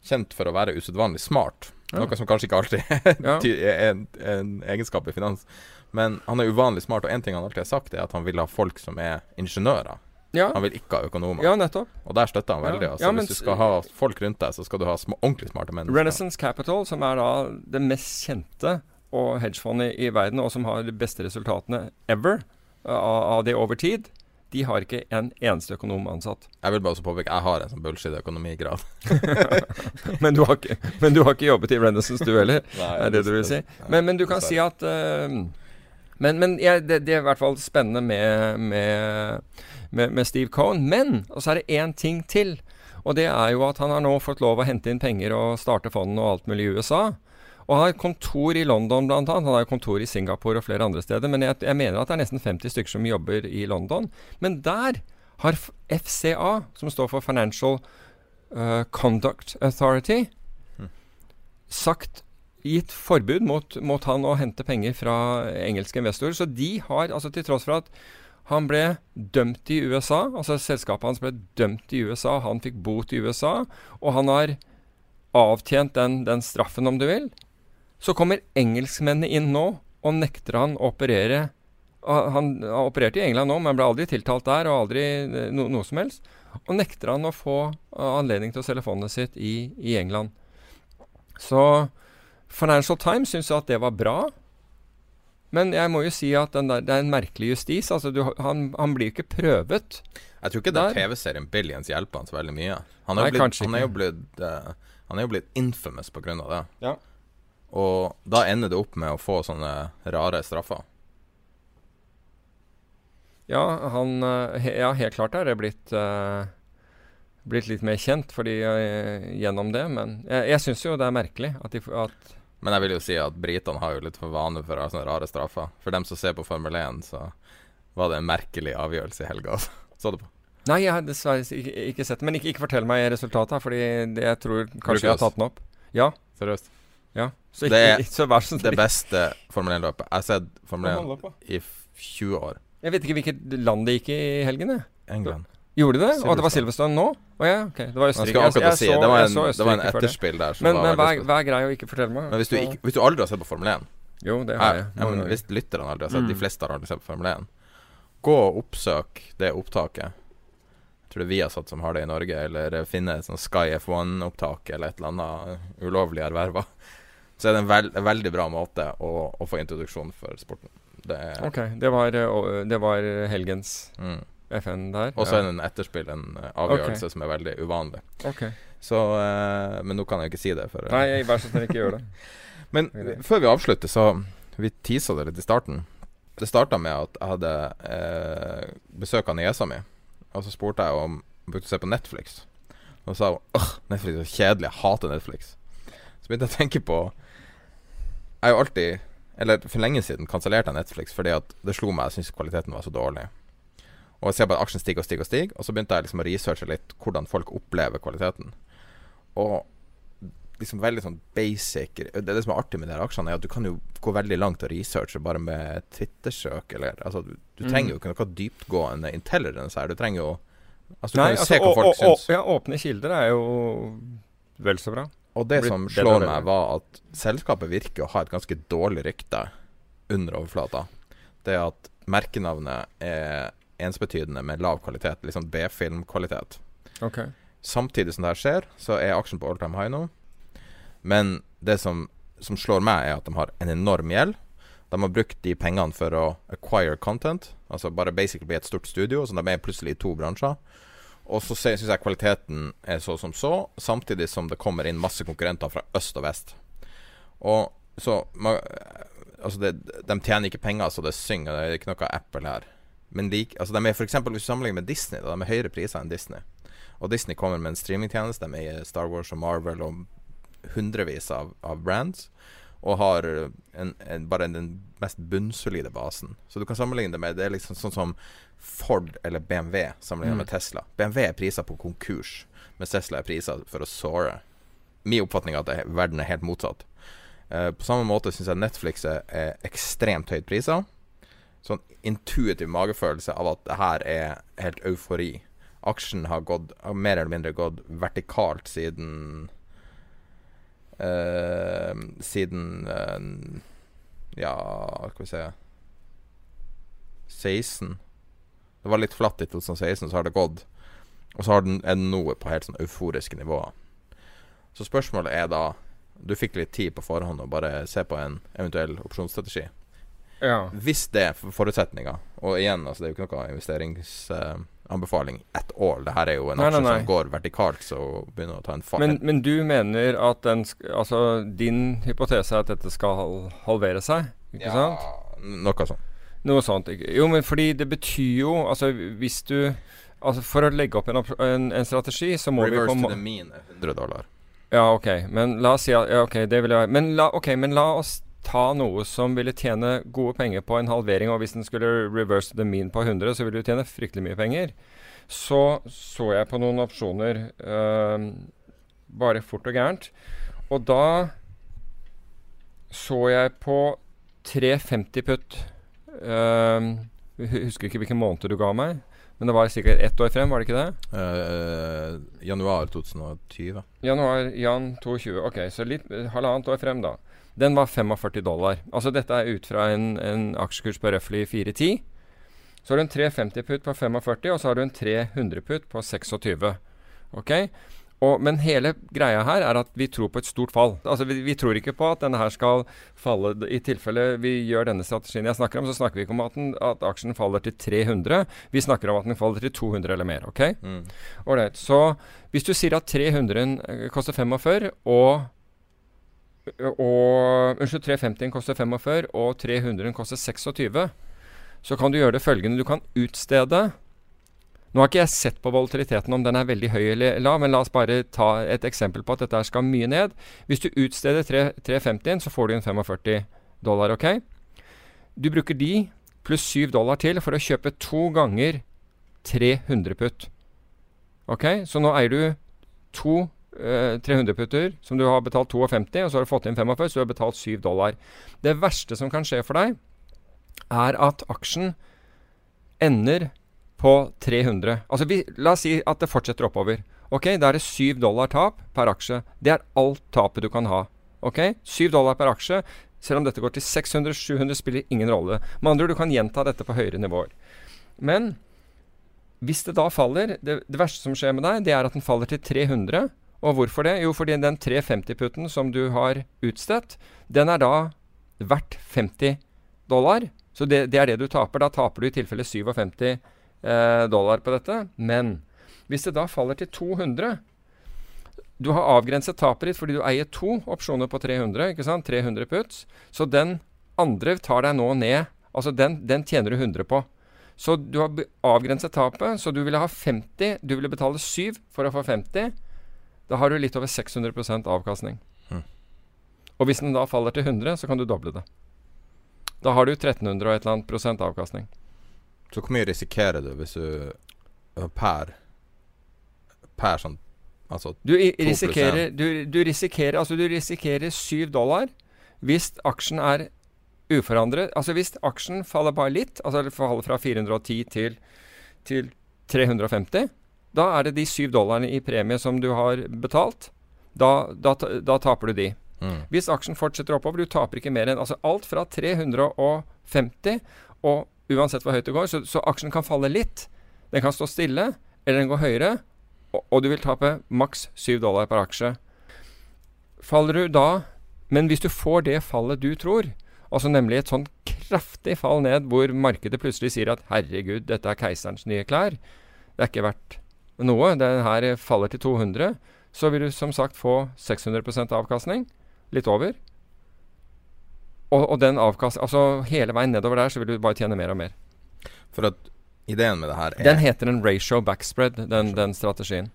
Speaker 3: kjent for å være usedvanlig smart.
Speaker 4: Ja.
Speaker 3: Noe som kanskje ikke alltid (laughs)
Speaker 4: Ja.
Speaker 3: er en, en egenskap i finans. Men han er uvanlig smart, og én ting han alltid har sagt, er at han vil ha folk som er ingeniører.
Speaker 4: Ja,
Speaker 3: Han vil ikke ha økonomer.
Speaker 4: ja nettopp.
Speaker 3: Og der støtter han veldig. Altså,
Speaker 4: Ja, men
Speaker 3: hvis du skal ha folk rundt deg, så skal du ha sm ordentlig smarte mennesker.
Speaker 4: Renaissance Capital, som er da det mest kjente og hedgefondet i verden, og som har de beste resultatene ever uh, av, det over tid, de har ikke en eneste økonom ansatt.
Speaker 3: Jeg vil bare også påpeke jeg har en sånn bullshit økonomigrad. (laughs)
Speaker 4: Men du ikke, men du har ikke jobbet i Renaissance, du heller?
Speaker 3: Nei,
Speaker 4: er det du vil si? Men, men du kan si at eh, Men, men ja, det, det er i hvert fall spennende med, med, med, med Steve Cohen. Men og så er det én ting til. Og det er jo at han har nå fått lov å hente inn penger og starte fondene og alt mulig i USA. Og han har kontor i London bl.a. Han har kontor i Singapore og flere andre steder. Men jeg, jeg mener at det er nesten 50 stykker som jobber i London. Men der har FCA, som står for Financial uh, Conduct Authority, sagt gitt forbud mot, mot han å hente penger fra engelske investorer. Så de har, altså til tross for at Han ble dømt i USA. Altså selskapet hans ble dømt i USA. Han fikk bot i USA. Og han har avtjent den, den straffen, om du vil. Så kommer engelskmennene inn nå og nekter han å operere. Han, han opererte i England nå, men ble aldri tiltalt der, og aldri eh, no, noe som helst. Og nekter han å få anledning til å selge fondet sitt i, i England. Så Financial Times syns at det var bra. Men jeg må jo si at der, det er en merkelig justis. Altså, du, han, han, blir jo ikke prøvet.
Speaker 3: Jeg tror ikke den TV-serien Billions hjelper han så veldig mye. Han er, Nei, blitt, han er jo blitt, uh, han er jo blitt infamous på grunn av det.
Speaker 4: Ja.
Speaker 3: Og da ender det opp med å få sånne rare straffer.
Speaker 4: Ja, han uh, Ja, helt klart er det blitt uh, blitt litt mer kjent fordi, gjennom det. Men jeg, jeg syns jo det er merkelig at, de, at
Speaker 3: men jeg vil jo si at britene har jo litt for vane for å ha sånne rare straffer. For dem som ser på Formel 1, så var det en merkelig avgjørelse i helga. Så du på?
Speaker 4: Nei, jeg har dessverre ikke, ikke sett det. Men ikke, ikke, fortell meg resultatet, fordi det, jeg tror kanskje jeg har tatt den opp. Ja.
Speaker 3: Seriøst?
Speaker 4: Ja.
Speaker 3: Så ikke, det er så vær så det beste Formel 1-løpet. Jeg har sett Formel 1 i 20 år.
Speaker 4: Jeg vet ikke hvilket land det gikk i i helgen. Jeg.
Speaker 3: England.
Speaker 4: Gjorde de det? Og det var Silverstone nå? Oh, ja, ok. Det var Østerrike.
Speaker 3: Jeg, jeg, si, det, var en, det var en etterspill der.
Speaker 4: Men, men vær, vær grei å ikke fortelle meg.
Speaker 3: Men hvis du, ikke, hvis du, aldri har sett på Formel 1
Speaker 4: Jo, det har jeg.
Speaker 3: Ja, men hvis lytterne aldri har sett mm. De fleste har aldri sett på Formel 1. Gå og oppsøk det opptaket. Jeg tror det er Viasat som har det i Norge, eller finne et sånt Sky F1-opptak eller et eller annet ulovlig erverva. (laughs) Så er det en veld, veldig bra måte å, å, få introduksjon for sporten.
Speaker 4: Det er, ok, det var, eh, det var helgens mm. FN der.
Speaker 3: Og så er det en etterspill, en uh, avgjørelse okay. som er veldig uvanlig.
Speaker 4: Okay.
Speaker 3: Så, uh, men nå kan jeg ikke si det. For,
Speaker 4: uh, Nei, vær så snill, ikke gjør det. (laughs)
Speaker 3: men før vi avslutter, så Vi tisa det litt i starten. Det starta med at jeg hadde besøk av niesa mi. Og så spurte jeg om hun brukte å se på Netflix. Og så sa hun åh, Netflix er kjedelig, jeg hater Netflix. Så begynte jeg å tenke på Jeg har jo alltid, eller for lenge siden, kansellert Netflix fordi at det slo meg jeg syntes kvaliteten var så dårlig. Og jeg ser bare at aksjen stiger og stiger og stiger. Og så begynte jeg liksom å researche litt hvordan folk opplever kvaliteten. Og liksom veldig sånn basic Det, det som er artig med de her aksjene, er at du kan jo gå veldig langt og researche bare med Twitter-søk. Eller altså, du, du mm. trenger jo ikke noe dyptgående intelligence her. Du trenger jo Altså, du Nei, kan jo altså, se hva folk syns.
Speaker 4: Ja, åpne kilder er jo vel så bra.
Speaker 3: Og det som slår meg, var at selskapet virker å ha et ganske dårlig rykte under overflata. Det at merkenavnet er ensbetydende med lav kvalitet, liksom B-filmkvalitet.
Speaker 4: Okay.
Speaker 3: Samtidig som det her skjer, så er aksjen på all time high nå. Men det som, som, slår meg, er at de har en enorm gjeld. De har brukt de pengene for å acquire content, altså bare basically bli et stort studio. Så de er plutselig i to bransjer. Og så syns jeg kvaliteten er så som så, samtidig som det kommer inn masse konkurrenter fra øst og vest. Og så Altså, det, de tjener ikke penger så det synger. Det er ikke noe Apple her. Men like, altså de er for eksempel, hvis du sammenligner med Disney, da, de er høyere priser enn Disney. Og Disney kommer med en streamingtjeneste De eier Star Wars og Marvel og hundrevis av, av brands. Og har en, en, bare den mest bunnsolide basen. Så du kan sammenligne det med Det er liksom sånn som Ford eller BMW sammenlignet mm. med Tesla. BMW er priser på konkurs, mens Tesla er priser for å såre. Min oppfatning er at det, verden er helt motsatt. Uh, på samme måte syns jeg Netflix er, er ekstremt høyt priser sånn intuitiv magefølelse av at det her er helt eufori. Aksjen har gått har mer eller mindre gått vertikalt siden uh, Siden uh, Ja, skal vi se 16. Det var litt flatt i 2016, så har det gått. Og så den, er den nå på helt sånn euforiske nivåer. Så spørsmålet er da Du fikk litt tid på forhånd å bare se på en eventuell opsjonsstrategi.
Speaker 4: Ja.
Speaker 3: Hvis det er forutsetninger, og igjen, altså, det er jo ikke noe investeringsanbefaling uh, at all. Det her er jo en aksje som går vertikalt, så begynner å ta en fart.
Speaker 4: Men, men, du mener at den Altså, din hypotese er at dette skal halvere seg, ikke ja, sant?
Speaker 3: Noe sånt.
Speaker 4: Noe sånt. Jo, men fordi det betyr jo Altså, hvis du Altså, for å legge opp en, en, en strategi, så må
Speaker 3: Reverse
Speaker 4: vi
Speaker 3: Reverse to the mean er 100 dollar.
Speaker 4: Ja, ok. Men la oss si at Ja, ok, det vil jeg Men la, okay, men la oss ta noe som ville tjene gode penger på en halvering, og hvis den skulle reverse the mean på 100, så ville du tjene fryktelig mye penger. Så så jeg på noen opsjoner øh, bare fort og gærent. Og da så jeg på 350 putt Uh, husker ikke hvilken måned du ga meg. Men det var sikkert ett år frem, var det ikke det?
Speaker 3: Uh, januar 2020.
Speaker 4: Januar, Jan 22. Ok, så litt halvannet år frem, da. Den var 45 dollar. Altså dette er ut fra en, en aksjekurs på røftlig 410. Så har du en 350 putt på 45, og så har du en 300 putt på 26. Ok? Og, men hele greia her er at vi tror på et stort fall. Altså vi, vi, tror ikke på at denne her skal falle I tilfelle vi gjør denne strategien jeg snakker om, så snakker vi ikke om at, den, at aksjen faller til 300. Vi snakker om at den faller til 200 eller mer. ok? Mm. Alright, så hvis du sier at 300 eh, koster 45, og og Unnskyld, 350 koster 45, og 300 koster 26, så kan du gjøre det følgende. Du kan utstede nå har ikke jeg sett på volatiliteten om den er veldig høy eller lav, men la oss bare ta et eksempel på at dette skal mye ned. Hvis du utsteder 350, så får du en 45 dollar, OK? Du bruker de pluss 7 dollar til for å kjøpe to ganger 300 putt. OK? Så nå eier du to eh, 300 putter som du har betalt 52, og så har du fått inn 45, så du har betalt 7 dollar. Det verste som kan skje for deg, er at aksjen ender på 300. Altså vi, La oss si at det fortsetter oppover. Ok, Da er det 7 dollar tap per aksje. Det er alt tapet du kan ha. Ok, 7 dollar per aksje. Selv om dette går til 600-700, spiller ingen rolle. Med andre ord, du kan gjenta dette på høyere nivåer. Men hvis det da faller det, det, verste som skjer med deg, det er at den faller til 300. Og hvorfor det? Jo, fordi den 350-putten som du har utstedt, den er da verdt 50 dollar. Så det, det er det du taper. Da taper du i tilfelle 57 dollar eh, dollar på dette. Men hvis det da faller til 200 Du har avgrenset tapet ditt fordi du eier to opsjoner på 300, ikke sant? 300 puts. Så den andre tar deg nå ned. Altså den, den tjener du 100 på. Så du har avgrenset tapet, så du ville ha 50. Du ville betale 7 for å få 50. Da har du litt over 600% avkastning. Mm. Og hvis den da faller til 100, så kan du doble det. Da har du 1300 og et eller annet prosent avkastning.
Speaker 3: Så hvor mye risikerer du hvis du per Per sånn Altså
Speaker 4: du risikerer, du, du, risikerer, altså du risikerer 7 dollar hvis aksjen er uforandret. Altså hvis aksjen faller bare litt, altså faller fra 410 til, til 350, da er det de syv dollarene i premie som du har betalt. Da, da, da taper du de. Mm. Hvis aksjen fortsetter oppover, du taper ikke mer enn altså alt fra 350 og uansett hvor høyt det går. Så, så, aksjen kan falle litt. Den kan stå stille, eller den går høyere. Og, og du vil tape maks 7 dollar per aksje. Faller du da Men hvis du får det fallet du tror, altså nemlig et sånn kraftig fall ned hvor markedet plutselig sier at 'herregud, dette er keiserens nye klær', det er ikke verdt noe, den her faller til 200, så vil du som sagt få 600% avkastning. Litt over. Og, og den avkast... Altså hele veien nedover der så vil du bare tjene mer og mer.
Speaker 3: For at ideen med det her er
Speaker 4: Den heter en ratio backspread, den, den strategien.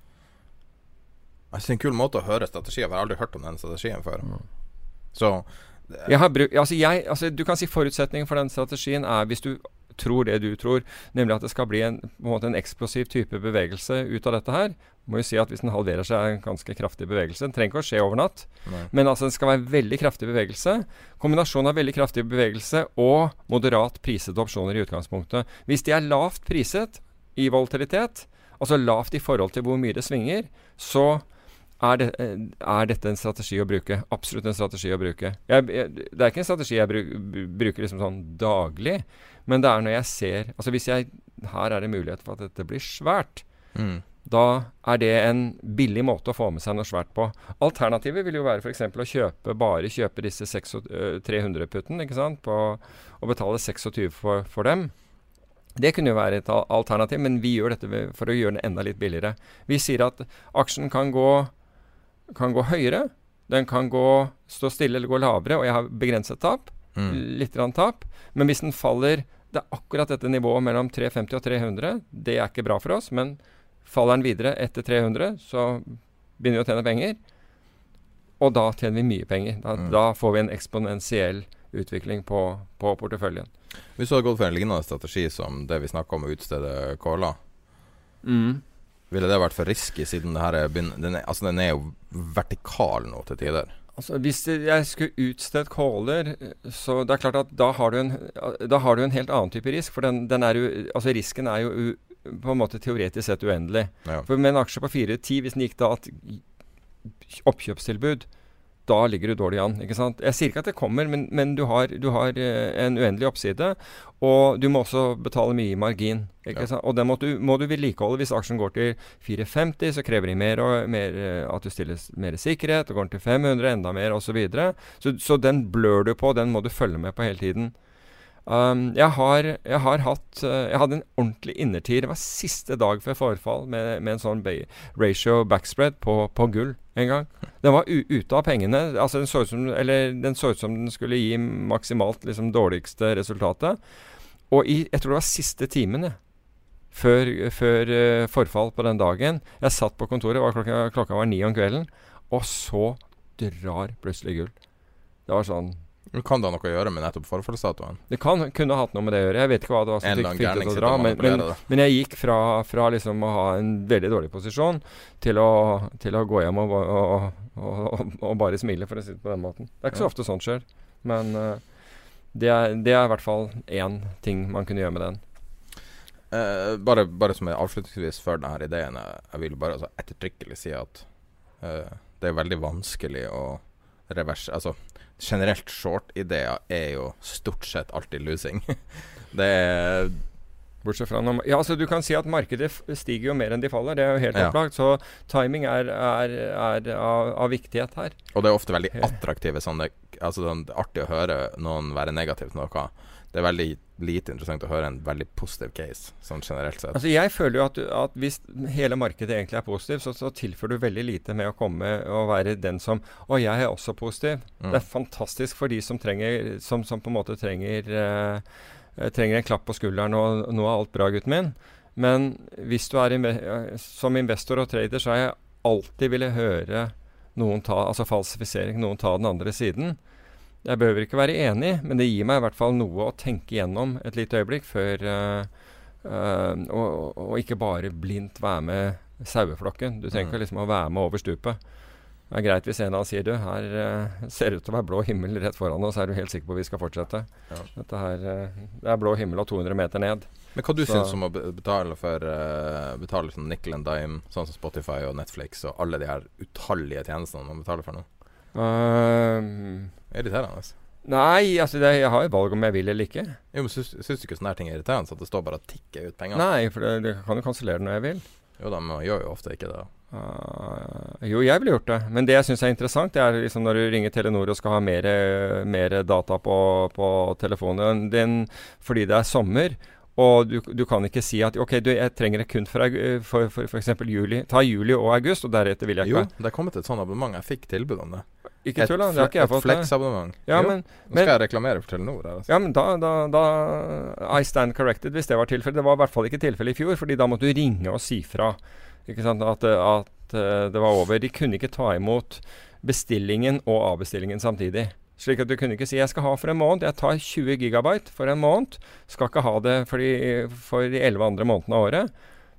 Speaker 3: Jeg synes det er en kul måte å høre strategier For jeg har aldri hørt om den strategien før. Mm. Så
Speaker 4: jeg har altså, jeg, altså, Du kan si forutsetningen for den strategien er hvis du tror det du tror, nemlig at det skal bli en, en, en eksplosiv type bevegelse ut av dette her, må jo si at hvis den halverer seg, er en ganske kraftig bevegelse. Den trenger ikke å skje over natt, Nei. men altså det skal være veldig kraftig bevegelse. Kombinasjon av veldig kraftig bevegelse og moderat prisede opsjoner i utgangspunktet. Hvis de er lavt priset i volatilitet, altså lavt i forhold til hvor mye det svinger, så er, det, er, dette en strategi å bruke? Absolutt en strategi å bruke. Jeg, jeg, det er ikke en strategi jeg bruk, bruker liksom sånn daglig, men det er når jeg ser Altså hvis jeg Her er det mulighet for at dette blir svært. Mm. Da er det en billig måte å få med seg noe svært på. Alternativet vil jo være f.eks. å kjøpe bare kjøpe disse 300-putten ikke sant, på, og betale 26 for, for, dem. Det kunne jo være et alternativ, men vi gjør dette for å gjøre det enda litt billigere. Vi sier at aksjen kan gå, kan gå høyere, den kan gå, stå stille eller gå lavere, og jeg har begrenset tap. Mm. Litt tap. Men hvis den faller Det er akkurat dette nivået mellom 350 og 300. Det er ikke bra for oss, men Faller den videre etter 300, så begynner vi å tjene penger. Og da tjener vi mye penger. Da, mm. da får vi en eksponentiell utvikling på, på, porteføljen.
Speaker 3: Hvis du hadde gått for en lignende strategi som det vi snakka om å utstede caller, mm. Ville det vært for risky, siden det her er, den er, altså den er jo vertikal nå til tider?
Speaker 4: Altså, Hvis jeg skulle utstedt caller, så det er klart at da har du en, har du en helt annen type risk. For den, den er jo, altså risken er jo u, på en måte teoretisk sett uendelig.
Speaker 3: Ja.
Speaker 4: For med en aksje på 4-10, hvis den gikk da et oppkjøpstilbud, da ligger du dårlig an. ikke sant? Jeg sier ikke at det kommer, men, men du, har, du, har, eh, en uendelig oppside. Og du må også betale mye i margin. ikke
Speaker 3: Ja.
Speaker 4: sant? Og den må du, må du vedlikeholde. Hvis aksjen går til 450, så krever de mer, og, mer eh, at du stiller mer sikkerhet. og Går den til 500, enda mer, osv. Så, videre. så Så den blør du på. Den må du følge med på hele tiden. Um, jeg, har, jeg har hatt eh, Jeg hadde en ordentlig innertid. Det var siste dag før forfall med, med en sånn ratio backspread på, på gull en gang. Den var ute av pengene. Altså den, så ut som, eller, den så ut som den skulle gi maksimalt liksom, dårligste resultatet. Og i, jeg tror det var siste timen. Før, før uh, forfall på den dagen. Jeg satt på kontoret, var klokka, klokka var ni om kvelden, og så drar plutselig gull. Det var sånn
Speaker 3: Men Kan det ha noe å gjøre med nettopp forfallsdatoen?
Speaker 4: Det kan, kunne hatt noe med det å gjøre. Jeg vet ikke hva det var som fikk, fikk det til å dra. Men, men, men jeg gikk fra, fra liksom å ha en veldig dårlig posisjon til å, til å gå hjem og, og, og, og, bare smile, for å si det på den måten. Det er ikke så ofte sånt skjer. Men uh, det, er, det er i hvert fall én ting man kunne gjøre med den.
Speaker 3: Uh, bare, bare som en avslutningsvis før denne ideen Jeg, jeg vil bare altså, ettertrykkelig si at uh, det er veldig vanskelig å reverse Altså, generelt short-ideer er jo stort sett alltid losing. (laughs) det er
Speaker 4: Bortsett fra når, Ja, altså Du kan si at markedet stiger jo mer enn de faller. Det er jo helt
Speaker 3: Ja.
Speaker 4: opplagt. Så timing er, er, er av, av viktighet her.
Speaker 3: Og det er ofte veldig attraktive sånne Altså sånn, Det er artig å høre noen være negativ til noe. Det er veldig lite interessant å høre en veldig positiv case, sånn generelt sett.
Speaker 4: Altså Jeg føler jo at, at hvis hele markedet egentlig er positiv, så, så tilfører du veldig lite med å komme og være den som Å, jeg er også positiv.
Speaker 3: Mm.
Speaker 4: Det er fantastisk for de som trenger Som, som på en måte trenger eh, Trenger en klapp på skulderen og 'Nå er alt bra, gutten min'. Men hvis du er inve som investor og trader, så har jeg alltid ville høre noen ta Altså falsifisering, noen ta den andre siden. Jeg behøver ikke være enig, men det gir meg i hvert fall noe å tenke gjennom et lite øyeblikk før uh, og, og ikke bare blindt være med saueflokken. Du trenger
Speaker 3: Mm.
Speaker 4: ikke liksom å være med over stupet. Det er greit hvis en av oss sier du, her uh, ser det ut til å være blå himmel rett foran oss, er du helt sikker på at vi skal fortsette.
Speaker 3: Ja.
Speaker 4: Her, uh, Det er blå himmel og 200 meter ned.
Speaker 3: Men hva du
Speaker 4: Så-
Speaker 3: syns om å betale for uh, Betale sånn nickel and dime, sånn som Spotify og Netflix og alle de her utallige tjenestene man betaler for nå?
Speaker 4: Ehm,
Speaker 3: Irriterende.
Speaker 4: nei, altså det, jeg har jo valg om jeg vil eller ikke.
Speaker 3: Jo, men Syns syns du ikke sånne her ting er irriterende? Så at det står bare og tikker ut penger?
Speaker 4: Nei, for det, det kan jo kansellere det når jeg vil.
Speaker 3: Jo da, men man gjør jo ofte ikke det.
Speaker 4: Uh, jo, jeg ville gjort det. Men det jeg syns er interessant, det er liksom når du ringer Telenor og skal ha mer, mer data på, på telefonen din fordi det er sommer. Og du, du kan ikke si at ok, du, jeg trenger det kun for, for, for, for eksempel juli. Ta juli og august, og deretter vil jeg ikke.
Speaker 3: Jo, det er kommet et sånt abonnement. Jeg fikk tilbud om det.
Speaker 4: Ikke tull. Det har ikke jeg
Speaker 3: et
Speaker 4: fått.
Speaker 3: flex-abonnement.
Speaker 4: Ja,
Speaker 3: jo,
Speaker 4: men,
Speaker 3: nå skal
Speaker 4: men,
Speaker 3: jeg reklamere for Telenor her. Altså.
Speaker 4: ja, men da, da, da I stand corrected, hvis det var tilfellet. Det var i hvert fall ikke tilfellet i fjor, fordi da måtte du ringe og si fra. Ikke sant? At, at eh, det var over. De kunne ikke ta imot bestillingen og avbestillingen samtidig. Slik at du kunne ikke si 'jeg skal ha for en måned', jeg tar 20 gigabyte for en måned. Skal ikke ha det for de, for de 11 andre månedene av året.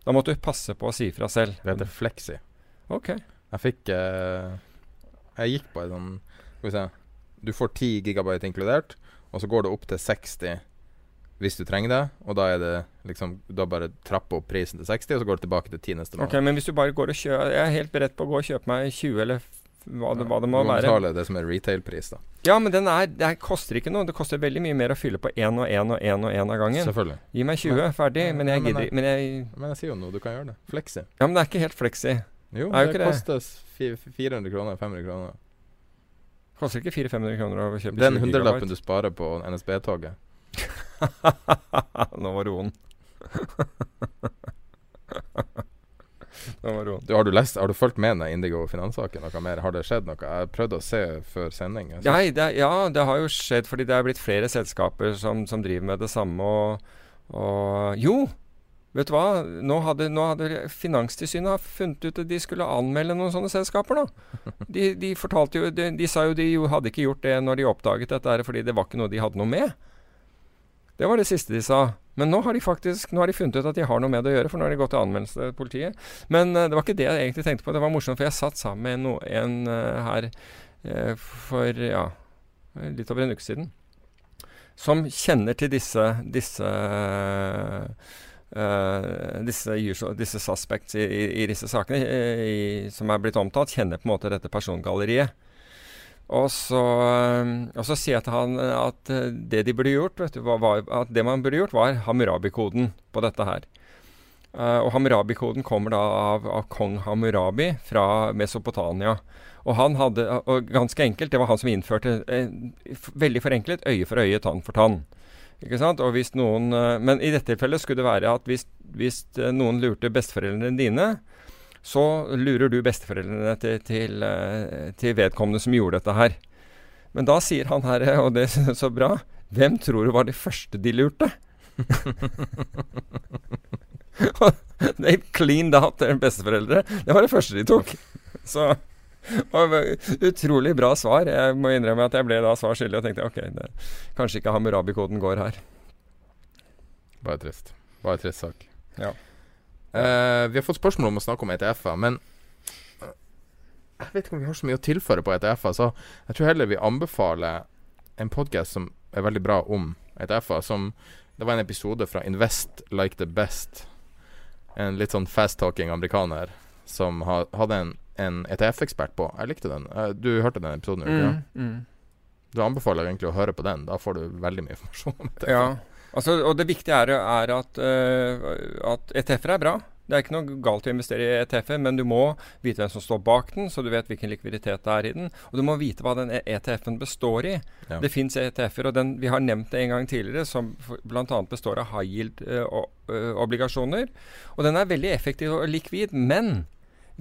Speaker 4: Da måtte du passe på å si fra selv.
Speaker 3: Det heter Flexi.
Speaker 4: Ok.
Speaker 3: Jeg fikk eh, Jeg gikk på en sånn Skal vi se Du får 10 gigabyte inkludert, og så går det opp til 60 hvis du trenger det. Og da er det liksom Da bare trapper opp prisen til 60, og så går det tilbake til 10 neste måned.
Speaker 4: Ok, Men hvis du bare går og kjøper Jeg er helt beredt på å gå og kjøpe meg 20 eller hva det, hva det må
Speaker 3: du må
Speaker 4: være.
Speaker 3: betale det som er retailpris, da.
Speaker 4: Ja, men den er, det er- koster ikke noe. Det koster veldig mye mer å fylle på én og én og én og én av gangen.
Speaker 3: Selvfølgelig.
Speaker 4: Gi meg 20, ferdig. Men jeg
Speaker 3: men
Speaker 4: gidder
Speaker 3: ikke.
Speaker 4: Men
Speaker 3: Men jeg sier jo noe, du kan gjøre det. Flexi.
Speaker 4: Ja, men det er ikke helt flexi.
Speaker 3: Jo, det
Speaker 4: det.
Speaker 3: koster 400 kroner, 500 kroner.
Speaker 4: Koster ikke 400-500 kroner å kjøpe
Speaker 3: Den hundrelappen du sparer på NSB-toget. (laughs)
Speaker 4: Nå var roen. (laughs) Nå var roen.
Speaker 3: Du, har, du lest, har du fulgt med den Indigo finanssaken noe mer? Har det skjedd noe? Jeg prøvde å se før sending. Jeg
Speaker 4: Nei, det, ja, det har jo skjedd fordi det er blitt flere selskaper som, som driver med det samme. Og, og Jo! Vet du hva? Nå hadde, nå hadde Finanstilsynet funnet ut at de skulle anmelde noen sånne selskaper. da. De, de fortalte jo, de, de sa jo de hadde ikke gjort det når de oppdaget dette, fordi det var ikke noe de hadde noe med. Det var det siste de sa. Men nå har de faktisk nå har de funnet ut at de har noe med det å gjøre, for nå har de gått til anmeldelse til politiet. Men uh, det var ikke det jeg egentlig tenkte på. Det var morsomt, for jeg satt sammen med no, en uh, her uh, for ja, litt over en uke siden. Som kjenner til disse, disse disse, usual, disse, suspects i, i, i disse sakene i, som er blitt omtalt, kjenner på en måte dette persongalleriet. Og så, uh, og så sier jeg til han at uh, det de burde gjort, du, var, at det man burde gjort, var Hammurabi-koden på dette her. og Hammurabi-koden kommer da av, av, kong Hammurabi fra Mesopotamia. Og han hadde, og ganske enkelt, det var han som innførte, veldig forenklet, øye for øye, tann for tann. Ikke sant? Og hvis noen, eh, men i dette tilfellet skulle det være at hvis, hvis eh, noen lurte besteforeldrene dine, så lurer du besteforeldrene til, til, eh, til, vedkommende som gjorde dette her. Men da sier han her, (laughs) og det er så bra, hvem tror du var de første de lurte? (laughs) They cleaned out deres besteforeldre. Det var det første de tok. Så (laughs) Utrolig bra svar. Jeg må innrømme at jeg ble da svar skyldig og tenkte ok, det, kanskje ikke Hammurabi-koden går her.
Speaker 3: Bare trist. Bare trist sak.
Speaker 4: Ja.
Speaker 3: Uh, vi har fått spørsmål om å snakke om ETF-er, men uh, jeg vet ikke om vi har så mye å tilføre på ETF-er, så jeg tror heller vi anbefaler en podkast som er veldig bra om ETF-er. Som Det var en episode fra Invest Like The Best. En litt sånn fast-talking amerikaner som hadde en en ETF-ekspert på. Jeg likte den. Eh, du hørte den episoden? Mm, ja? mm. Du anbefaler egentlig å høre på den. Da får du veldig mye (laughs) informasjon ETF.
Speaker 4: Ja, altså, og det viktige er, er at, uh, at ETF-er er bra. Det er ikke noe galt å investere i ETF-er, men du må vite hvem som står bak den, så du vet hvilken likviditet det er i den. Og du må vite hva den ETF-en består i. Ja. Det fins ETF-er, og den, vi har nevnt det en gang tidligere, som bl.a. består av high yield-obligasjoner. Uh, uh, og den er veldig effektiv og likvid, men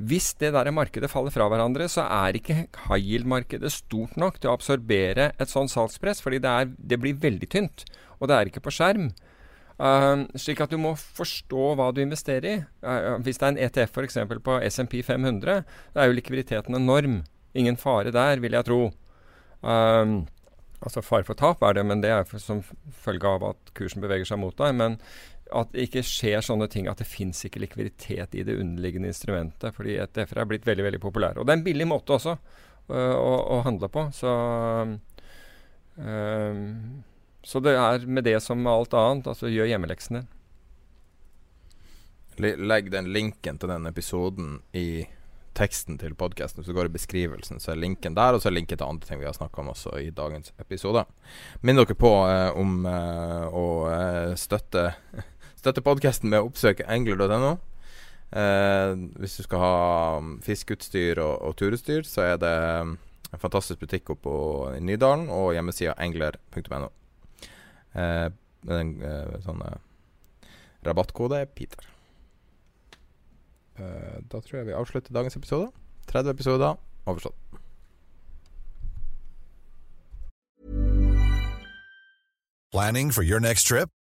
Speaker 4: hvis det der markedet faller fra hverandre, så er ikke high yield-markedet stort nok til å absorbere et sånt salgspress, fordi det, er, det, blir veldig tynt. Og det er ikke på skjerm. Uh, slik at du må forstå hva du investerer i. Uh, hvis det er en ETF f.eks. på SMP 500, da er jo likviditeten enorm. Ingen fare der, vil jeg tro. Uh, altså fare for tap er det, men det er som følge av at kursen beveger seg mot deg. Men at det ikke skjer sånne ting at det fins ikke likviditet i det underliggende instrumentet. Fordi ETF-er er blitt veldig veldig populære. Og det er en billig måte også uh, å, å, handle på. Så, uh, så det er med det som med alt annet. Altså gjør hjemmeleksen din.
Speaker 3: Legg den linken til den episoden i teksten til podkasten. Du går i beskrivelsen, så er linken der, og så er linken til andre ting vi har snakka om også i dagens episode. Minn dere på eh, om å støtte Støtte podkasten med å oppsøke engler.no. Eh, hvis du skal ha um, fiskeutstyr og, og turutstyr, så er det um, en fantastisk butikk oppe i Nydalen og hjemmesida engler.no. Eh, den eh, sånne rabattkode er Peter. Eh, da tror jeg vi avslutter dagens episode. 30 episoder overstått.
Speaker 5: Planning?